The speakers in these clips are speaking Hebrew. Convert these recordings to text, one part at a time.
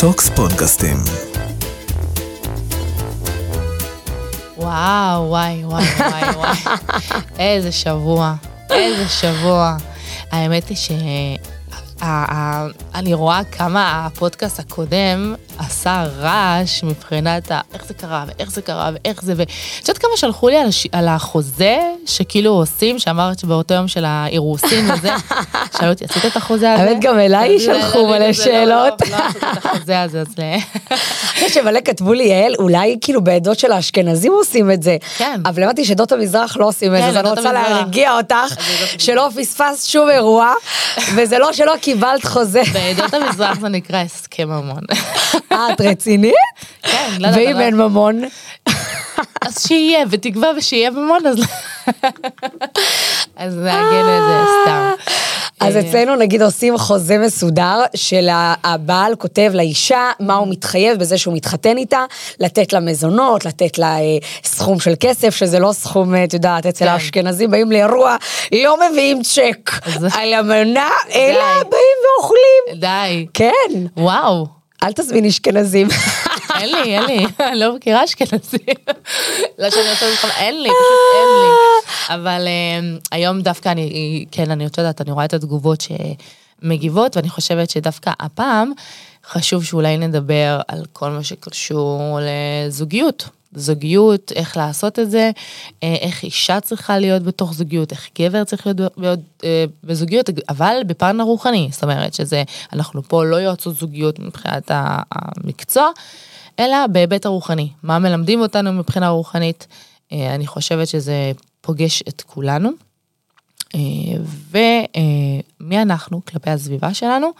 Talks פודקאסטים. וואו, וואי, וואי, וואי, וואי. איזה שבוע, איזה שבוע. האמת היא ש... אני רואה כמה הפודקאסט הקודם עשה רעש מבחינת ה... איך זה קרה, ואיך זה קרה, ואיך זה, ו... את יודעת כמה שלחו לי על, הש... על החוזה שכאילו עושים, שאמרת שבאותו יום של האירוסין וזה, שאלו אותי, עשית את החוזה הזה? האמת, גם אליי שלחו מלא שאלות. לא, לא עשיתי את החוזה הזה, אז... יש שמלא כתבו לי, יעל, אולי כאילו בעדות של האשכנזים עושים את זה. כן. אבל הבנתי שדות המזרח לא עושים את זה, כן, אז אני רוצה. להרגיע אותך, שלא פספסת שום אירוע, וזה לא שלא קיבלת חוזה. בעדות המזרח זה נקרא הסכם ממון. אה, את רצינית? כן, לא יודעת, ואם אין ממון? אז שיהיה, בתקווה ושיהיה ממון, אז... אז נעגן את זה סתם. אז אה, אצלנו נגיד עושים חוזה מסודר של הבעל כותב לאישה מה הוא מתחייב בזה שהוא מתחתן איתה, לתת לה מזונות, לתת לה אה, סכום של כסף, שזה לא סכום, אה, את יודעת, אצל כן. האשכנזים באים לאירוע, לא מביאים צ'ק על המנה, אלא. באים ואוכלים. די. כן, וואו. אל תזמין אשכנזים. אין לי, אין לי, אני לא מכירה אשכנזים. לא שאני רוצה לך, אין לי, פשוט אין לי. אבל אה, היום דווקא אני, כן, אני רוצה לדעת, אני רואה את התגובות שמגיבות, ואני חושבת שדווקא הפעם חשוב שאולי נדבר על כל מה שקשור לזוגיות. זוגיות, איך לעשות את זה, אה, איך אישה צריכה להיות בתוך זוגיות, איך גבר צריך להיות אה, בזוגיות, אבל בפן הרוחני, זאת אומרת שזה, אנחנו פה לא יועצות זוגיות מבחינת המקצוע, אלא בהיבט הרוחני, מה מלמדים אותנו מבחינה רוחנית. אה, אני חושבת שזה פוגש את כולנו, ומי אנחנו כלפי הסביבה שלנו,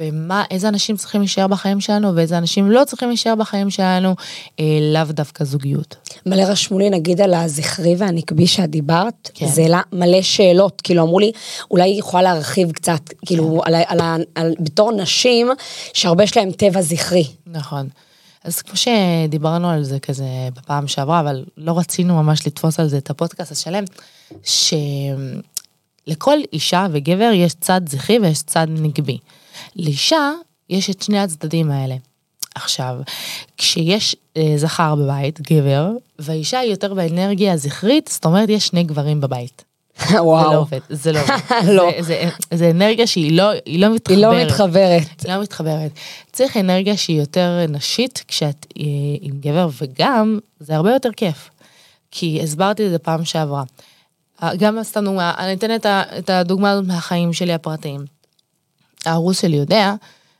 ומה, איזה אנשים צריכים להישאר בחיים שלנו, ואיזה אנשים לא צריכים להישאר בחיים שלנו, אה, לאו דווקא זוגיות. מלא רשמו לי נגיד על הזכרי והנקבי שאת דיברת, כן. זה העלה מלא שאלות, כאילו אמרו לי, אולי היא יכולה להרחיב קצת, כאילו כן. על, על, ה- על, בתור נשים, שהרבה יש להם טבע זכרי. נכון. אז כמו שדיברנו על זה כזה בפעם שעברה, אבל לא רצינו ממש לתפוס על זה את הפודקאסט השלם, שלכל אישה וגבר יש צד זכרי ויש צד נגבי. לאישה יש את שני הצדדים האלה. עכשיו, כשיש אה, זכר בבית, גבר, והאישה היא יותר באנרגיה הזכרית, זאת אומרת יש שני גברים בבית. זה לא וואו. עובד, זה לא עובד. לא. זה, זה, זה אנרגיה שהיא לא, היא לא מתחברת. היא לא מתחברת. היא לא מתחברת. צריך אנרגיה שהיא יותר נשית כשאת אה, עם גבר, וגם זה הרבה יותר כיף. כי הסברתי את זה פעם שעברה. אה, גם סתם דוגמה, אני אתן את הדוגמה הזאת מהחיים שלי הפרטיים. הארוס שלי יודע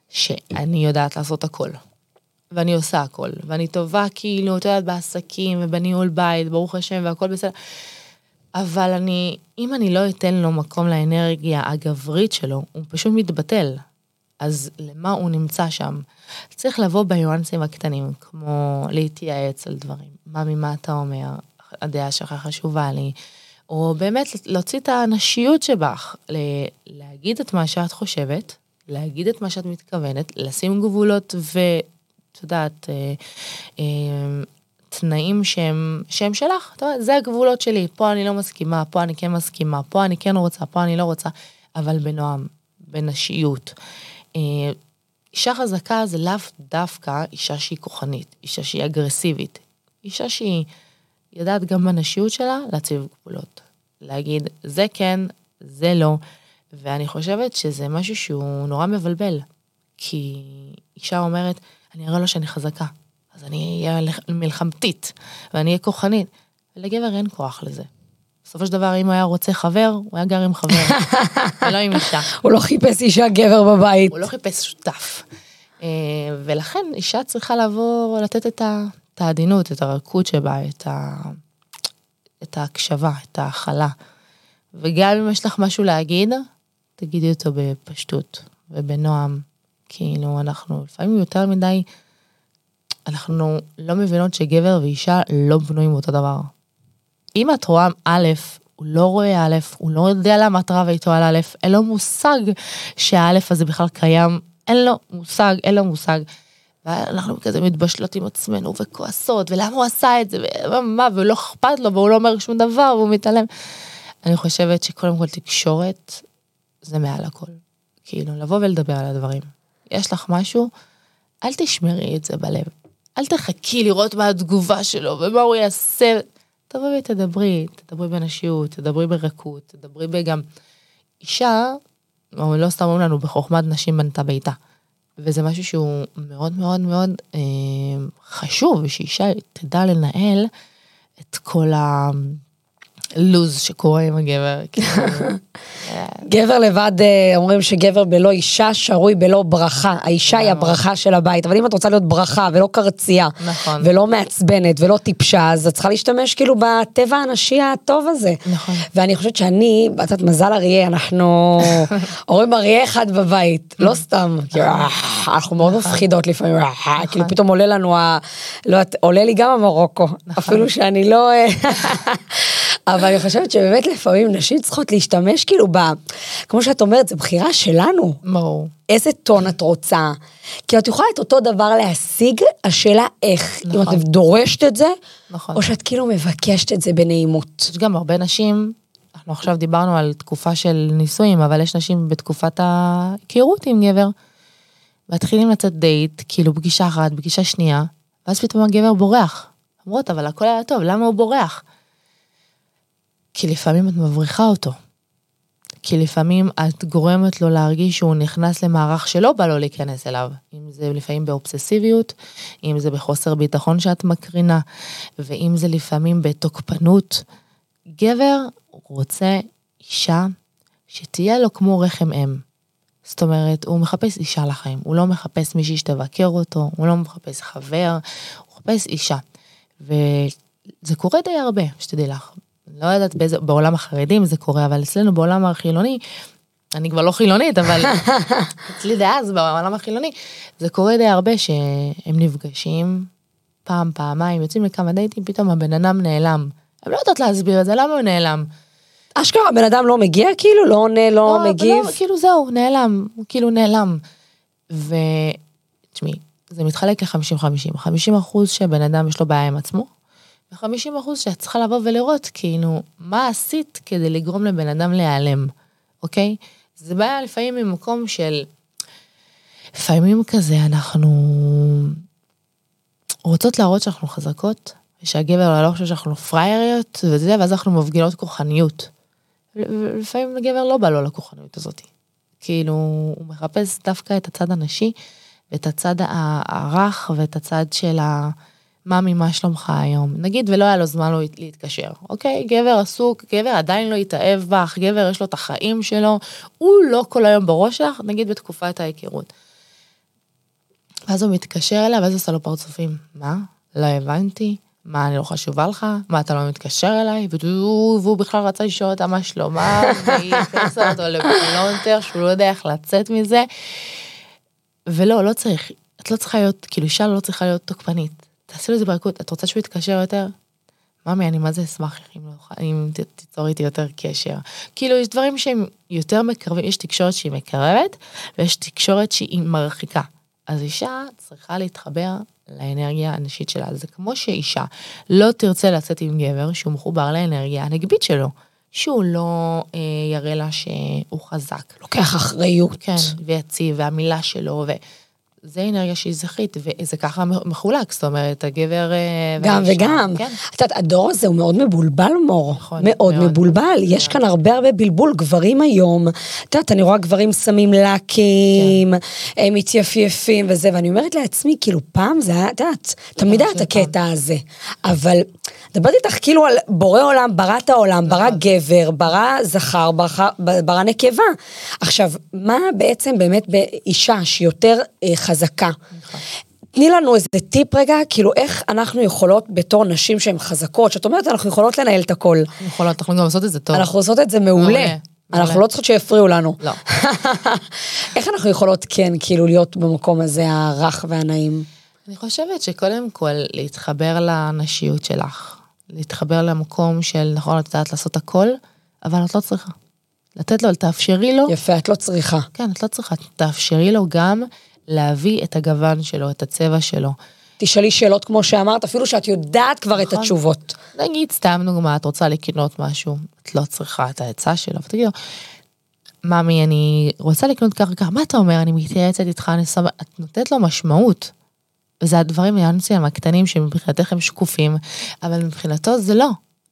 שאני יודעת לעשות הכל. ואני עושה הכל, ואני טובה כאילו, את יודעת, בעסקים ובניהול בית, ברוך השם, והכל בסדר. אבל אני, אם אני לא אתן לו מקום לאנרגיה הגברית שלו, הוא פשוט מתבטל. אז למה הוא נמצא שם? צריך לבוא בניואנסים הקטנים, כמו להתייעץ על דברים. מה ממה אתה אומר? הדעה שלך חשובה לי. או באמת להוציא את הנשיות שבך, להגיד את מה שאת חושבת, להגיד את מה שאת מתכוונת, לשים גבולות ואת יודעת, אה, אה, תנאים שהם, שהם שלך, אתה יודע, זה הגבולות שלי, פה אני לא מסכימה, פה אני כן מסכימה, פה אני כן רוצה, פה אני לא רוצה, אבל בנועם, בנשיות. אה, אישה חזקה זה לאו דווקא אישה שהיא כוחנית, אישה שהיא אגרסיבית, אישה שהיא יודעת גם בנשיות שלה להציב גבולות. להגיד, זה כן, זה לא, ואני חושבת שזה משהו שהוא נורא מבלבל, כי אישה אומרת, אני אראה לו שאני חזקה, אז אני אהיה לח- מלחמתית, ואני אהיה כוחנית. ולגבר אין כוח לזה. בסופו של דבר, אם הוא היה רוצה חבר, הוא היה גר עם חבר, ולא עם אישה. הוא לא חיפש אישה גבר בבית. הוא לא חיפש שותף. אה, ולכן אישה צריכה לבוא, לתת את העדינות, את הרכות שבה, את, ה, את ההקשבה, את ההכלה. וגם אם יש לך משהו להגיד, תגידי אותו בפשטות ובנועם. כאילו, אנחנו לפעמים יותר מדי, אנחנו לא מבינות שגבר ואישה לא בנויים אותו דבר. אם את רואה א', הוא לא רואה א', הוא לא יודע למה את רבה איתו על א', אין לו מושג שהאלף הזה בכלל קיים, אין לו מושג, אין לו מושג. ואנחנו כזה מתבשלות עם עצמנו וכועסות, ולמה הוא עשה את זה, ומה, מה, ולא אכפת לו, והוא לא אומר שום דבר, והוא מתעלם. אני חושבת שקודם כל תקשורת זה מעל הכל. כאילו, לבוא ולדבר על הדברים. יש לך משהו, אל תשמרי את זה בלב. אל תחכי לראות מה התגובה שלו ומה הוא יעשה. תבואי ותדברי, תדברי בנשיות, תדברי ברכות, תדברי בגם... אישה, לא סתם אומרים לנו, בחוכמת נשים בנתה ביתה. וזה משהו שהוא מאוד מאוד מאוד אה, חשוב, שאישה תדע לנהל את כל הלוז שקורה עם הגבר. כאילו, גבר לבד, אה, אומרים שגבר בלא אישה שרוי בלא ברכה. האישה היא נכון. הברכה של הבית, אבל אם את רוצה להיות ברכה ולא קרצייה, נכון. ולא מעצבנת ולא טיפשה, אז את צריכה להשתמש כאילו בטבע הנשי הטוב הזה. נכון. ואני חושבת שאני, את יודעת, מזל אריה, אנחנו אומרים אריה אחד בבית, לא סתם, כאילו, אה, אנחנו מאוד מפחידות לפעמים, אה, כאילו פתאום עולה לנו, לא יודעת, עולה לי גם המרוקו, אפילו שאני לא... אבל אני חושבת שבאמת לפעמים נשים צריכות להשתמש כאילו ב... כמו שאת אומרת, זו בחירה שלנו. ברור. איזה טון את רוצה. כי את יכולה את אותו דבר להשיג, השאלה איך. אם נכון. את דורשת את זה, נכון. או שאת כאילו מבקשת את זה בנעימות. יש גם הרבה נשים, אנחנו עכשיו דיברנו על תקופה של נישואים, אבל יש נשים בתקופת ההיכרות עם גבר. מתחילים לצאת דייט, כאילו פגישה אחת, פגישה שנייה, ואז פתאום הגבר בורח. אומרות, אבל הכל היה טוב, למה הוא בורח? כי לפעמים את מבריחה אותו. כי לפעמים את גורמת לו להרגיש שהוא נכנס למערך שלא בא לו להיכנס אליו. אם זה לפעמים באובססיביות, אם זה בחוסר ביטחון שאת מקרינה, ואם זה לפעמים בתוקפנות. גבר רוצה אישה שתהיה לו כמו רחם אם. זאת אומרת, הוא מחפש אישה לחיים, הוא לא מחפש מישהי שתבקר אותו, הוא לא מחפש חבר, הוא מחפש אישה. וזה קורה די הרבה, שתדעי לך. לא יודעת באיזה, בעולם החרדים זה קורה, אבל אצלנו בעולם החילוני, אני כבר לא חילונית, אבל אצלי דאז בעולם החילוני, זה קורה די הרבה שהם נפגשים פעם, פעמיים, יוצאים לכמה דייטים, פתאום הבן אדם נעלם. הם לא יודעות להסביר את זה, למה הוא נעלם? אשכרה, הבן אדם לא מגיע כאילו? לא עונה, לא אבל מגיב? לא, כאילו זהו, נעלם, הוא כאילו נעלם. ותשמעי, זה מתחלק ל-50-50, 50 אחוז שבן אדם יש לו בעיה עם עצמו, ו-50 אחוז שאת צריכה לבוא ולראות, כאילו, מה עשית כדי לגרום לבן אדם להיעלם, אוקיי? זה בעיה לפעמים ממקום של, לפעמים כזה אנחנו רוצות להראות שאנחנו חזקות, ושהגבר לא חושב שאנחנו פראייריות וזה, ואז אנחנו מפגינות כוחניות. ולפעמים לגבר לא בא לו לכוחניות הזאת. כאילו, הוא מחפש דווקא את הצד הנשי, ואת הצד הרך, ואת הצד של ה... ממי, מה שלומך היום? נגיד ולא היה לו זמן להתקשר, אוקיי? גבר עסוק, גבר עדיין לא התאהב בך, גבר יש לו את החיים שלו, הוא לא כל היום בראש שלך, נגיד בתקופת ההיכרות. ואז הוא מתקשר אליה, ואז עושה לו פרצופים. מה? לא הבנתי. מה, אני לא חשובה לך? מה, אתה לא מתקשר אליי? והוא, בכלל רצה לשאול אותה מה שלומה, והיא הכניסה אותו לפלונטר, שהוא לא יודע איך לצאת מזה. ולא, לא צריך, את לא צריכה להיות, כאילו אישה לא צריכה להיות תוקפנית. תעשי לזה ברכות, את רוצה שהוא יתקשר יותר? ממי, אני מה זה אשמח אם, לא, אם תיצור איתי יותר קשר. כאילו, יש דברים שהם יותר מקרבים, יש תקשורת שהיא מקרבת, ויש תקשורת שהיא מרחיקה. אז אישה צריכה להתחבר לאנרגיה הנשית שלה. זה כמו שאישה לא תרצה לצאת עם גבר שהוא מחובר לאנרגיה הנגבית שלו, שהוא לא אה, יראה לה שהוא חזק. לוקח אחריות. כן, ויציב, והמילה שלו, וזה אנרגיה שהיא זכרית, וזה ככה מחולק, זאת אומרת, הגבר... אה, גם והאישה, וגם. כן. את יודעת, הדור הזה הוא מאוד מבולבל, מור. נכון, מאוד מאוד. מבולבל. יש כאן הרבה הרבה בלבול. גברים היום, את יודעת, אני רואה גברים שמים לקים, כן. הם מתייפייפים וזה, ואני אומרת לעצמי, כאילו, פעם זה היה, את יודעת, תמיד היה את. הקטע הזה. אבל, מדברת איתך כאילו על בורא עולם, ברא את העולם, ברא נכון. גבר, ברא זכר, ברא- נקבה. עכשיו, מה בעצם באמת באישה שהיא יותר אה, חזקה? נכון. תני לנו איזה טיפ רגע, כאילו איך אנחנו יכולות בתור נשים שהן חזקות, שאת אומרת אנחנו יכולות לנהל את הכל. אנחנו יכולות, אנחנו גם לעשות את זה טוב. אנחנו עושות את זה מעולה. מעולה, אנחנו. לא צריכות שיפריעו לנו. לא. איך אנחנו יכולות כן, כאילו להיות במקום הזה הרך והנעים? אני חושבת שקודם כל להתחבר לנשיות שלך, להתחבר למקום של נכון את יודעת לעשות הכל, אבל את לא צריכה. לתת לו, תאפשרי לו, יפה, את לא צריכה. כן, את לא צריכה, תאפשרי לו גם להביא את הגוון שלו, את הצבע שלו. תשאלי שאלות כמו שאמרת, אפילו שאת יודעת כבר את נכון. התשובות. נגיד סתם דוגמה, את רוצה לקנות משהו, את לא צריכה את העצה שלו, ותגידי לו, ממי, אני רוצה לקנות וככה, מה אתה אומר, אני מתייעצת איתך, אני שמה, את נותנת לו משמעות. וזה הדברים הניואנסים הקטנים שמבחינתך הם שקופים, אבל מבחינתו זה לא.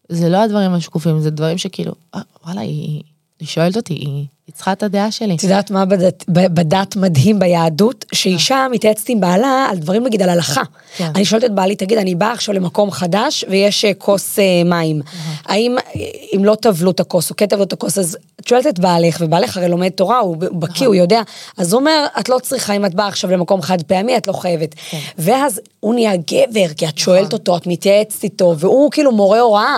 זה לא הדברים השקופים, זה דברים שכאילו, אה, וואלה, היא, היא שואלת אותי, היא, היא צריכה את הדעה שלי. את יודעת מה בדת, בדת מדהים ביהדות? שאישה מתייעצת עם בעלה על דברים נגיד על הלכה. כן. אני שואלת את בעלי, תגיד, אני באה עכשיו למקום חדש ויש אה, כוס אה, מים. האם אה, אם לא טבלו את הכוס או כן טבלו את הכוס, אז את שואלת את בעלך, ובעלך הרי לומד תורה, הוא בקיא, הוא יודע. אז הוא אומר, את לא צריכה, אם את באה עכשיו למקום חד פעמי, את לא חייבת. ואז הוא נהיה גבר, כי את שואלת אותו, את מתייעצת איתו, והוא כאילו מורה הוראה.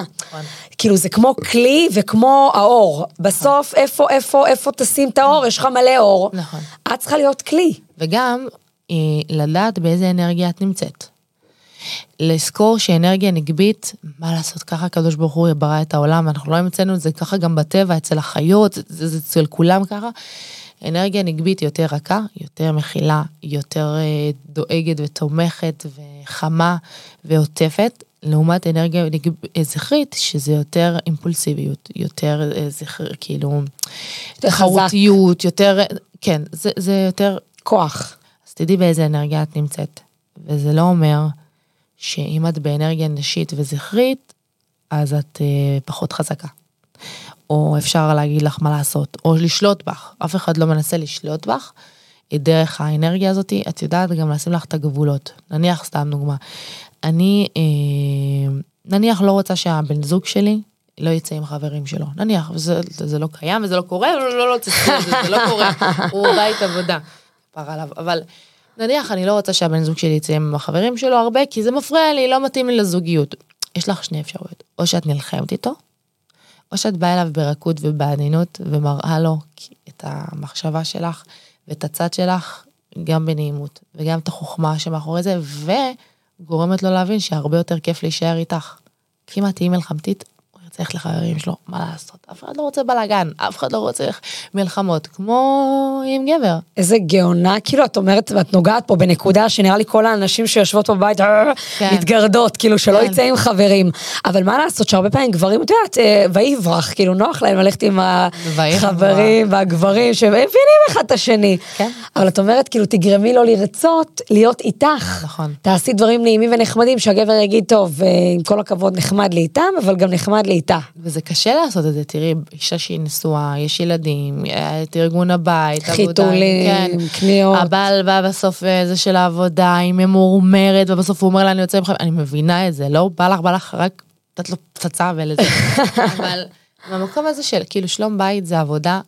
כאילו זה כמו כלי וכמו האור. בסוף, איפה, איפה, איפה תשים את האור? יש לך מלא אור. נכון. את צריכה להיות כלי. וגם אה, לדעת באיזה אנרגיה את נמצאת. לזכור שאנרגיה נגבית, מה לעשות, ככה הקדוש ברוך הוא ברא את העולם, אנחנו לא המצאנו את זה ככה גם בטבע, אצל החיות, זה, זה אצל כולם ככה. אנרגיה נגבית יותר רכה, יותר מכילה, יותר אה, דואגת ותומכת וחמה ועוטפת, לעומת אנרגיה אה, זכרית, שזה יותר אימפולסיביות, יותר אה, זכר, כאילו. תחרותיות, יותר, כן, זה, זה יותר כוח. אז תדעי באיזה אנרגיה את נמצאת. וזה לא אומר שאם את באנרגיה נשית וזכרית, אז את אה, פחות חזקה. או אפשר להגיד לך מה לעשות, או לשלוט בך. אף אחד לא מנסה לשלוט בך. דרך האנרגיה הזאת, את יודעת גם לשים לך את הגבולות. נניח, סתם דוגמה, אני אה, נניח לא רוצה שהבן זוג שלי לא יצא עם חברים שלו. נניח, וזה זה לא קיים וזה לא קורה, לא, לא, לא, זה, זה, לא קורה, הוא בית עבודה, כפר עליו. אבל נניח אני לא רוצה שהבן זוג שלי יצא עם החברים שלו הרבה, כי זה מפריע לי, לא מתאים לי לזוגיות. יש לך שני אפשרויות, או שאת נלחמת איתו, או שאת באה אליו ברכות ובעדינות ומראה לו את המחשבה שלך ואת הצד שלך, גם בנעימות, וגם את החוכמה שמאחורי זה, וגורמת לו להבין שהרבה יותר כיף להישאר איתך. את תהיי מלחמתית, ללכת לחברים שלו, מה לעשות? אף אחד לא רוצה בלאגן, אף אחד לא רוצה מלחמות, כמו עם גבר. איזה גאונה, כאילו את אומרת, ואת נוגעת פה בנקודה שנראה לי כל האנשים שיושבות בבית אה, כן. מתגרדות, כאילו שלא כן. יצא עם חברים. אבל מה לעשות שהרבה פעמים גברים, את יודעת, אה, ויברח, כאילו נוח להם ללכת עם החברים והגברים שמבינים אחד את השני. כן. אבל את אומרת, כאילו תגרמי לו לרצות להיות איתך. נכון. תעשי דברים נעימים ונחמדים, שהגבר יגיד, טוב, אה, עם כל הכבוד נחמד לי איתם, אבל גם נחמד לי איתה. וזה קשה לעשות את זה, תראי, אישה שהיא נשואה, יש ילדים, את ארגון הבית, עבודה, חיתולים, קניות. הבעל בא בסוף אה, זה של העבודה, היא ממורמרת, ובסוף הוא אומר לה, אני יוצא ממך, אני מבינה את זה, לא בא לך, בא לך רק לתת לו פצצה ולזה. אבל במקום הזה של כאילו שלום בית זה עבודה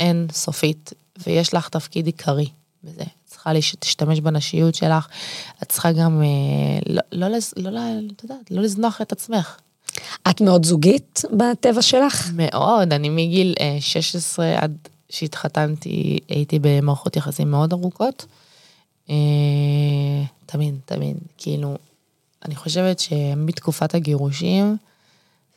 אין סופית, ויש לך תפקיד עיקרי בזה. צריכה להשתמש בנשיות שלך, את צריכה גם אה, לא, לא, לא, לא, את יודעת, לא לזנוח את עצמך. את מאוד זוגית בטבע שלך? מאוד, אני מגיל אה, 16 עד שהתחתנתי, הייתי במערכות יחסים מאוד ארוכות. אה, תמיד, תמיד, כאילו, אני חושבת שמתקופת הגירושים,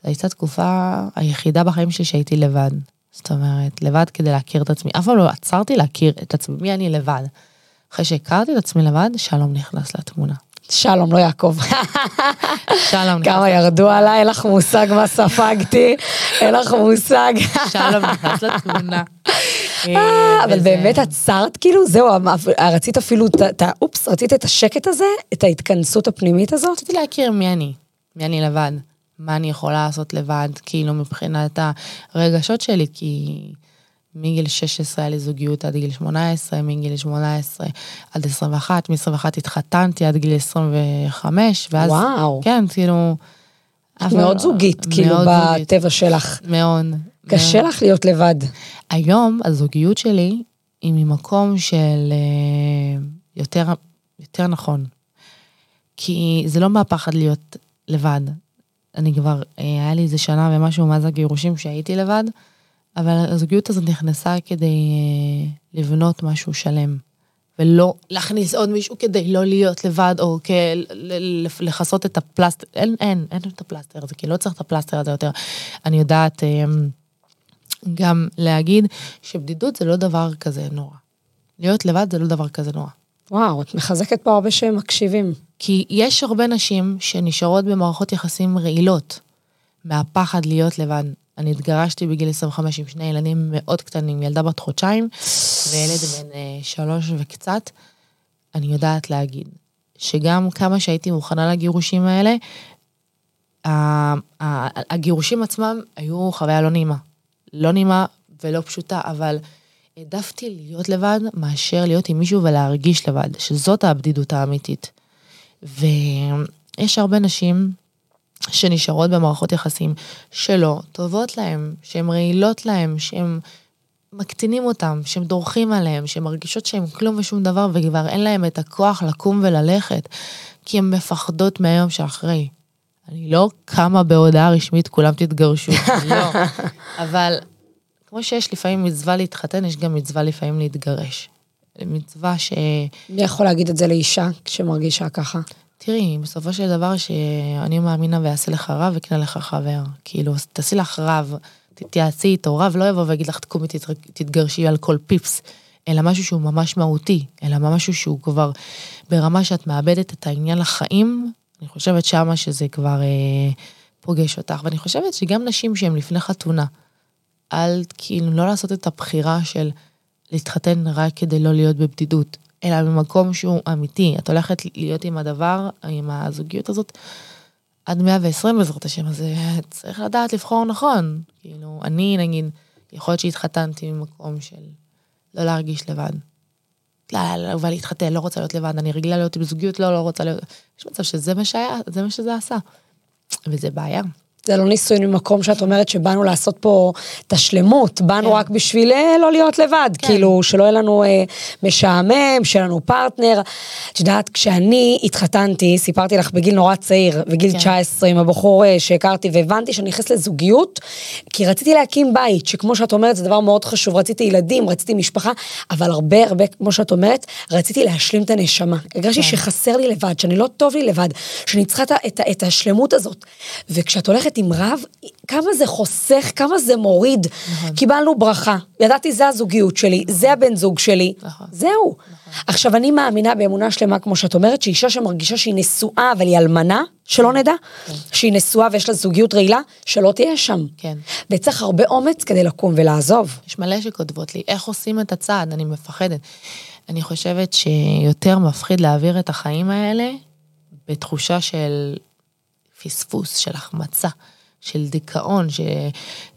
זו הייתה תקופה היחידה בחיים שלי שהייתי לבד. זאת אומרת, לבד כדי להכיר את עצמי. אף פעם לא עצרתי להכיר את עצמי, מי אני לבד. אחרי שהכרתי את עצמי לבד, שלום נכנס לתמונה. שלום, לא יעקב. שלום כמה ירדו עליי, אין לך מושג מה ספגתי, אין לך מושג. שלום נכנס לתמונה. אה, אבל באמת עצרת כאילו, זהו, רצית אפילו, את ה- אופס, רצית את השקט הזה, את ההתכנסות הפנימית הזאת? רציתי להכיר מי אני, מי אני לבד, מה אני יכולה לעשות לבד, כאילו מבחינת הרגשות שלי, כי מגיל 16 היה לי זוגיות עד גיל 18, מגיל 18 עד 21, מ-21 התחתנתי עד גיל 25, ואז... וואו. כן, כאילו... מאוד זוגית, כאילו, מאוד זוגית, בטבע שלך. מאוד. קשה לך להיות לבד. היום הזוגיות שלי היא ממקום של אה, יותר, יותר נכון. כי זה לא מהפחד להיות לבד. אני כבר, אה, היה לי איזה שנה ומשהו מאז הגירושים שהייתי לבד, אבל הזוגיות הזאת נכנסה כדי אה, לבנות משהו שלם. ולא להכניס עוד מישהו כדי לא להיות לבד, או לכסות את הפלסטר, אין, אין, אין את הפלסטר הזה, כי לא צריך את הפלסטר הזה יותר. אני יודעת אה, גם להגיד שבדידות זה לא דבר כזה נורא. להיות לבד זה לא דבר כזה נורא. וואו, את מחזקת פה הרבה שהם מקשיבים. כי יש הרבה נשים שנשארות במערכות יחסים רעילות, מהפחד להיות לבד. אני התגרשתי בגיל 25 עם שני ילדים מאוד קטנים, ילדה בת חודשיים וילד בן אה, שלוש וקצת. אני יודעת להגיד שגם כמה שהייתי מוכנה לגירושים האלה, הגירושים עצמם היו חוויה לא נעימה. לא נעימה ולא פשוטה, אבל העדפתי להיות לבד מאשר להיות עם מישהו ולהרגיש לבד, שזאת הבדידות האמיתית. ויש הרבה נשים שנשארות במערכות יחסים שלא טובות להם, שהן רעילות להם, שהן מקטינים אותם, שהם דורכים עליהם, שהן מרגישות שהם כלום ושום דבר וכבר אין להם את הכוח לקום וללכת, כי הן מפחדות מהיום שאחרי. אני לא קמה בהודעה רשמית, כולם תתגרשו, לא. אבל כמו שיש לפעמים מצווה להתחתן, יש גם מצווה לפעמים להתגרש. מצווה ש... מי יכול להגיד את זה לאישה כשמרגישה ככה? תראי, בסופו של דבר שאני מאמינה ויעשה לך רב וקנה לך חבר. כאילו, תעשי לך רב, תתייעצי איתו, רב לא יבוא ויגיד לך תקומי תתגרשי על כל פיפס, אלא משהו שהוא ממש מהותי, אלא משהו שהוא כבר ברמה שאת מאבדת את העניין לחיים, אני חושבת שמה שזה כבר אה, פוגש אותך, ואני חושבת שגם נשים שהן לפני חתונה, על כאילו לא לעשות את הבחירה של להתחתן רק כדי לא להיות בבדידות, אלא ממקום שהוא אמיתי. את הולכת להיות עם הדבר, עם הזוגיות הזאת, עד 120 בעזרת השם, אז אה, צריך לדעת לבחור נכון. כאילו, אני נגיד, יכול להיות שהתחתנתי ממקום של לא להרגיש לבד. לא, לא, לא, להתחתן, לא רוצה להיות לבד, אני רגילה להיות בזוגיות, לא, לא רוצה להיות... יש מצב שזה מה שהיה, זה מה שזה עשה. וזה בעיה. זה לא ניסוי ממקום שאת אומרת שבאנו לעשות פה את השלמות, באנו כן. רק בשביל אה, לא להיות לבד, כן. כאילו שלא יהיה לנו אה, משעמם, שיהיה לנו פרטנר. את יודעת, כשאני התחתנתי, סיפרתי לך בגיל נורא צעיר, בגיל כן. 19, עם הבחור אה, שהכרתי, והבנתי שאני נכנסת לזוגיות, כי רציתי להקים בית, שכמו שאת אומרת, זה דבר מאוד חשוב, רציתי ילדים, רציתי משפחה, אבל הרבה הרבה, כמו שאת אומרת, רציתי להשלים את הנשמה. הרגשתי כן. שחסר לי לבד, שאני לא טוב לי לבד, שאני צריכה את, את, את השלמות הזאת. וכשאת הולכת עם רב, כמה זה חוסך, כמה זה מוריד. נכון. קיבלנו ברכה, ידעתי זה הזוגיות שלי, נכון. זה הבן זוג שלי, נכון. זהו. נכון. עכשיו, אני מאמינה באמונה שלמה, כמו שאת אומרת, שאישה שמרגישה שהיא נשואה, אבל היא אלמנה, שלא נדע, כן. שהיא נשואה ויש לה זוגיות רעילה, שלא תהיה שם. כן. וצריך הרבה אומץ כדי לקום ולעזוב. יש מלא שכותבות לי, איך עושים את הצעד? אני מפחדת. אני חושבת שיותר מפחיד להעביר את החיים האלה בתחושה של פספוס, של החמצה, של דיכאון, ש...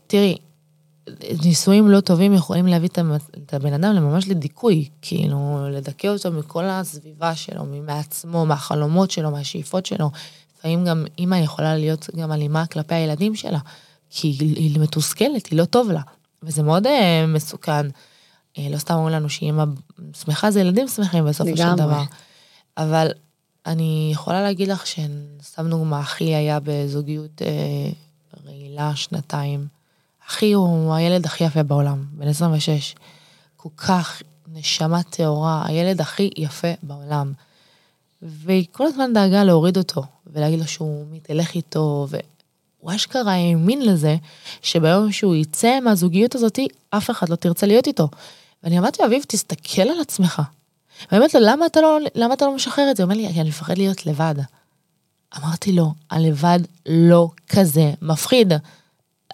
תראי, נישואים לא טובים יכולים להביא את הבן אדם לממש לדיכוי, כאילו, לדכא אותו מכל הסביבה שלו, מעצמו, מהחלומות שלו, מהשאיפות שלו. לפעמים גם אימא יכולה להיות גם אלימה כלפי הילדים שלה, כי היא, היא מתוסכלת, היא לא טוב לה, וזה מאוד uh, מסוכן. Uh, לא סתם אומרים לנו שאימא שמחה זה ילדים שמחים בסופו של דבר. אבל אני יכולה להגיד לך שסתם דוגמה, אחי היה בזוגיות אה, רעילה שנתיים. אחי הוא הילד הכי יפה בעולם, בן 26. כל כך נשמה טהורה, הילד הכי יפה בעולם. והיא כל הזמן דאגה להוריד אותו, ולהגיד לו שהוא מתהלך איתו, והוא אשכרה האמין לזה, שביום שהוא יצא מהזוגיות הזאתי, אף אחד לא תרצה להיות איתו. ואני אמרתי, אביב, תסתכל על עצמך. ואני אומרת לו, למה אתה לא, למה אתה לא משחרר את זה? הוא אומר לי, כי אני מפחד להיות לבד. אמרתי לו, הלבד לא כזה מפחיד.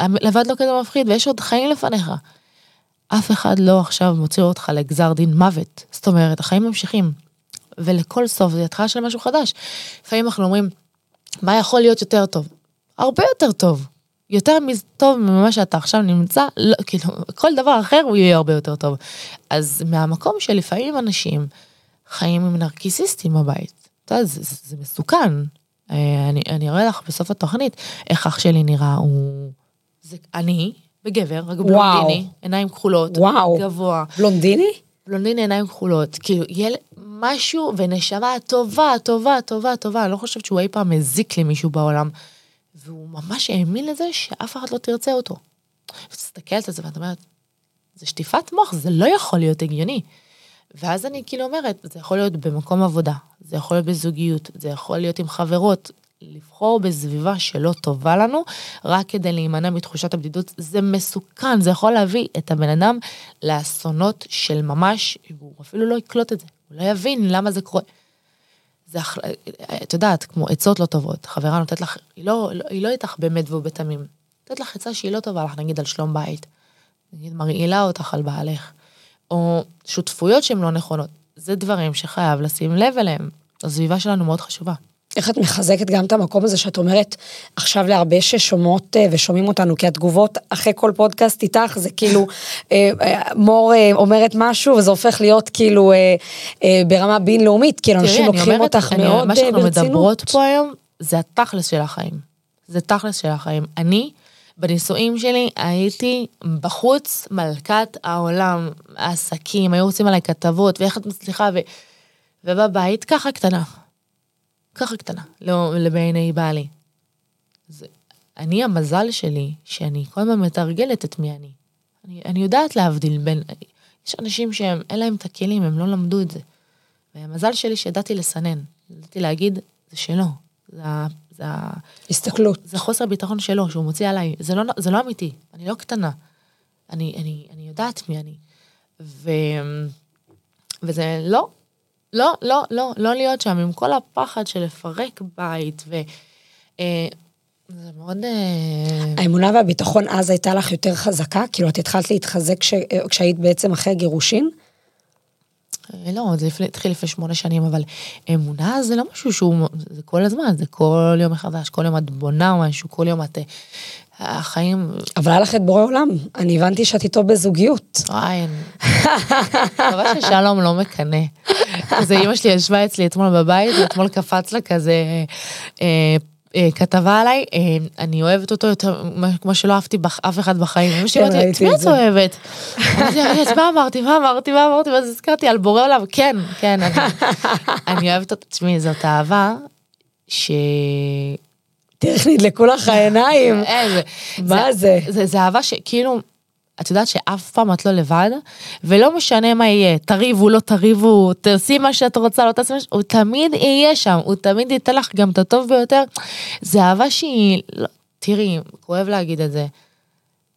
לבד לא כזה מפחיד, ויש עוד חיים לפניך. אף אחד לא עכשיו מוציא אותך לגזר דין מוות. זאת אומרת, החיים ממשיכים. ולכל סוף זה התחלה של משהו חדש. לפעמים אנחנו אומרים, מה יכול להיות יותר טוב? הרבה יותר טוב. יותר טוב ממה שאתה עכשיו נמצא, לא, כאילו, כל דבר אחר הוא יהיה הרבה יותר טוב. אז מהמקום שלפעמים אנשים חיים עם נרקיסיסטים בבית, אתה יודע, זה, זה, זה מסוכן. אה, אני, אני אראה לך בסוף התוכנית איך אח שלי נראה, הוא... זה אני וגבר, רק בלונדיני, עיניים כחולות, וואו. גבוה. בלונדיני? בלונדיני עיניים כחולות, כאילו ילד, משהו ונשמה טובה, טובה, טובה, טובה, אני לא חושבת שהוא אי פעם מזיק למישהו בעולם. והוא ממש האמין לזה שאף אחד לא תרצה אותו. ותסתכלת על זה ואת אומרת, זה שטיפת מוח, זה לא יכול להיות הגיוני. ואז אני כאילו אומרת, זה יכול להיות במקום עבודה, זה יכול להיות בזוגיות, זה יכול להיות עם חברות, לבחור בסביבה שלא טובה לנו, רק כדי להימנע מתחושת הבדידות, זה מסוכן, זה יכול להביא את הבן אדם לאסונות של ממש, הוא אפילו לא יקלוט את זה, הוא לא יבין למה זה קורה. זה, את יודעת, כמו עצות לא טובות, חברה נותנת לך, היא לא, היא לא איתך באמת ובתמים, נותנת לך עצה שהיא לא טובה לך, נגיד על שלום בית, נגיד מרעילה אותך על בעלך, או שותפויות שהן לא נכונות, זה דברים שחייב לשים לב אליהם. הסביבה שלנו מאוד חשובה. איך את מחזקת גם את המקום הזה שאת אומרת עכשיו להרבה ששומעות אה, ושומעים אותנו, כי התגובות אחרי כל פודקאסט איתך זה כאילו אה, אה, מור אומרת משהו וזה הופך להיות כאילו ברמה בינלאומית, כאילו אנשים לוקחים אומרת, אותך מאוד מה אה, שאנחנו ברצינות. מדברות פה היום, זה התכלס של החיים. זה תכלס של החיים. אני, בנישואים שלי, הייתי בחוץ מלכת העולם, העסקים, היו רוצים עליי כתבות, ואיך את מצליחה, ו... ובבית ככה קטנה. ככה קטנה, לא בעיני בעלי. זה, אני, המזל שלי, שאני כל הזמן מתרגלת את מי אני. אני, אני יודעת להבדיל בין... יש אנשים שהם, אין להם את הכלים, הם לא למדו את זה. והמזל שלי שידעתי לסנן, ידעתי להגיד, זה שלו. זה, ה- זה, ה- הסתכלות. זה חוסר ביטחון שלו, שהוא מוציא עליי. זה לא, זה לא אמיתי, אני לא קטנה. אני, אני, אני יודעת מי אני. ו, וזה לא, לא, לא, לא, לא להיות שם עם כל הפחד של לפרק בית, ו... אה, זה מאוד... אה, האמונה והביטחון אז הייתה לך יותר חזקה? כאילו את התחלת להתחזק כש, כשהיית בעצם אחרי הגירושין? אה, לא, זה התחיל לפני שמונה שנים, אבל אמונה זה לא משהו שהוא, זה כל הזמן, זה כל יום מחדש, כל יום את בונה משהו, כל יום את... החיים, אבל היה לך את בורא עולם, אני הבנתי שאת איתו בזוגיות. וואי, אני... מקווה ששלום לא מקנא. כזה אימא שלי ישבה אצלי אתמול בבית, ואתמול קפץ לה כזה אה, אה, כתבה עליי, אה, אני אוהבת אותו יותר כמו שלא אהבתי בח- אף אחד בחיים. אמא שלי כן, אמרתי, את מי את את זה." אוהבת? אמרתי "אז מה אמרתי, מה אמרתי, מה אמרתי, ואז הזכרתי על בורא עולם, כן, כן, אני- אני אוהבת אותו, תשמעי, זאת אהבה ש... תראי, נדלקו לך העיניים. מה זה? זה, זה אהבה שכאילו, את יודעת שאף פעם את לא לבד, ולא משנה מה יהיה, תריבו, לא תריבו, תעשי מה שאת רוצה, לא תעשי מה ש... הוא תמיד יהיה שם, הוא תמיד ייתן לך גם את הטוב ביותר. זה אהבה שהיא, לא, תראי, כואב להגיד את זה.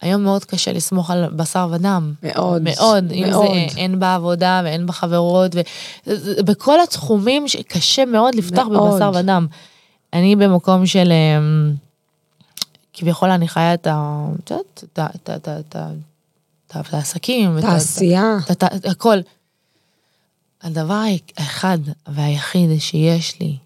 היום מאוד קשה לסמוך על בשר ודם. מאוד, מאוד. אם מאוד. זה אין בעבודה ואין בחברות, ובכל התחומים שקשה מאוד לפתוח מאוד. בבשר ודם. אני במקום של... אמ, כביכול אני חיה את ה... את יודעת, את ה... את ה... את ה... את העסקים, את ה- תעשייה. את ה- הכל. הדבר האחד והיחיד שיש לי,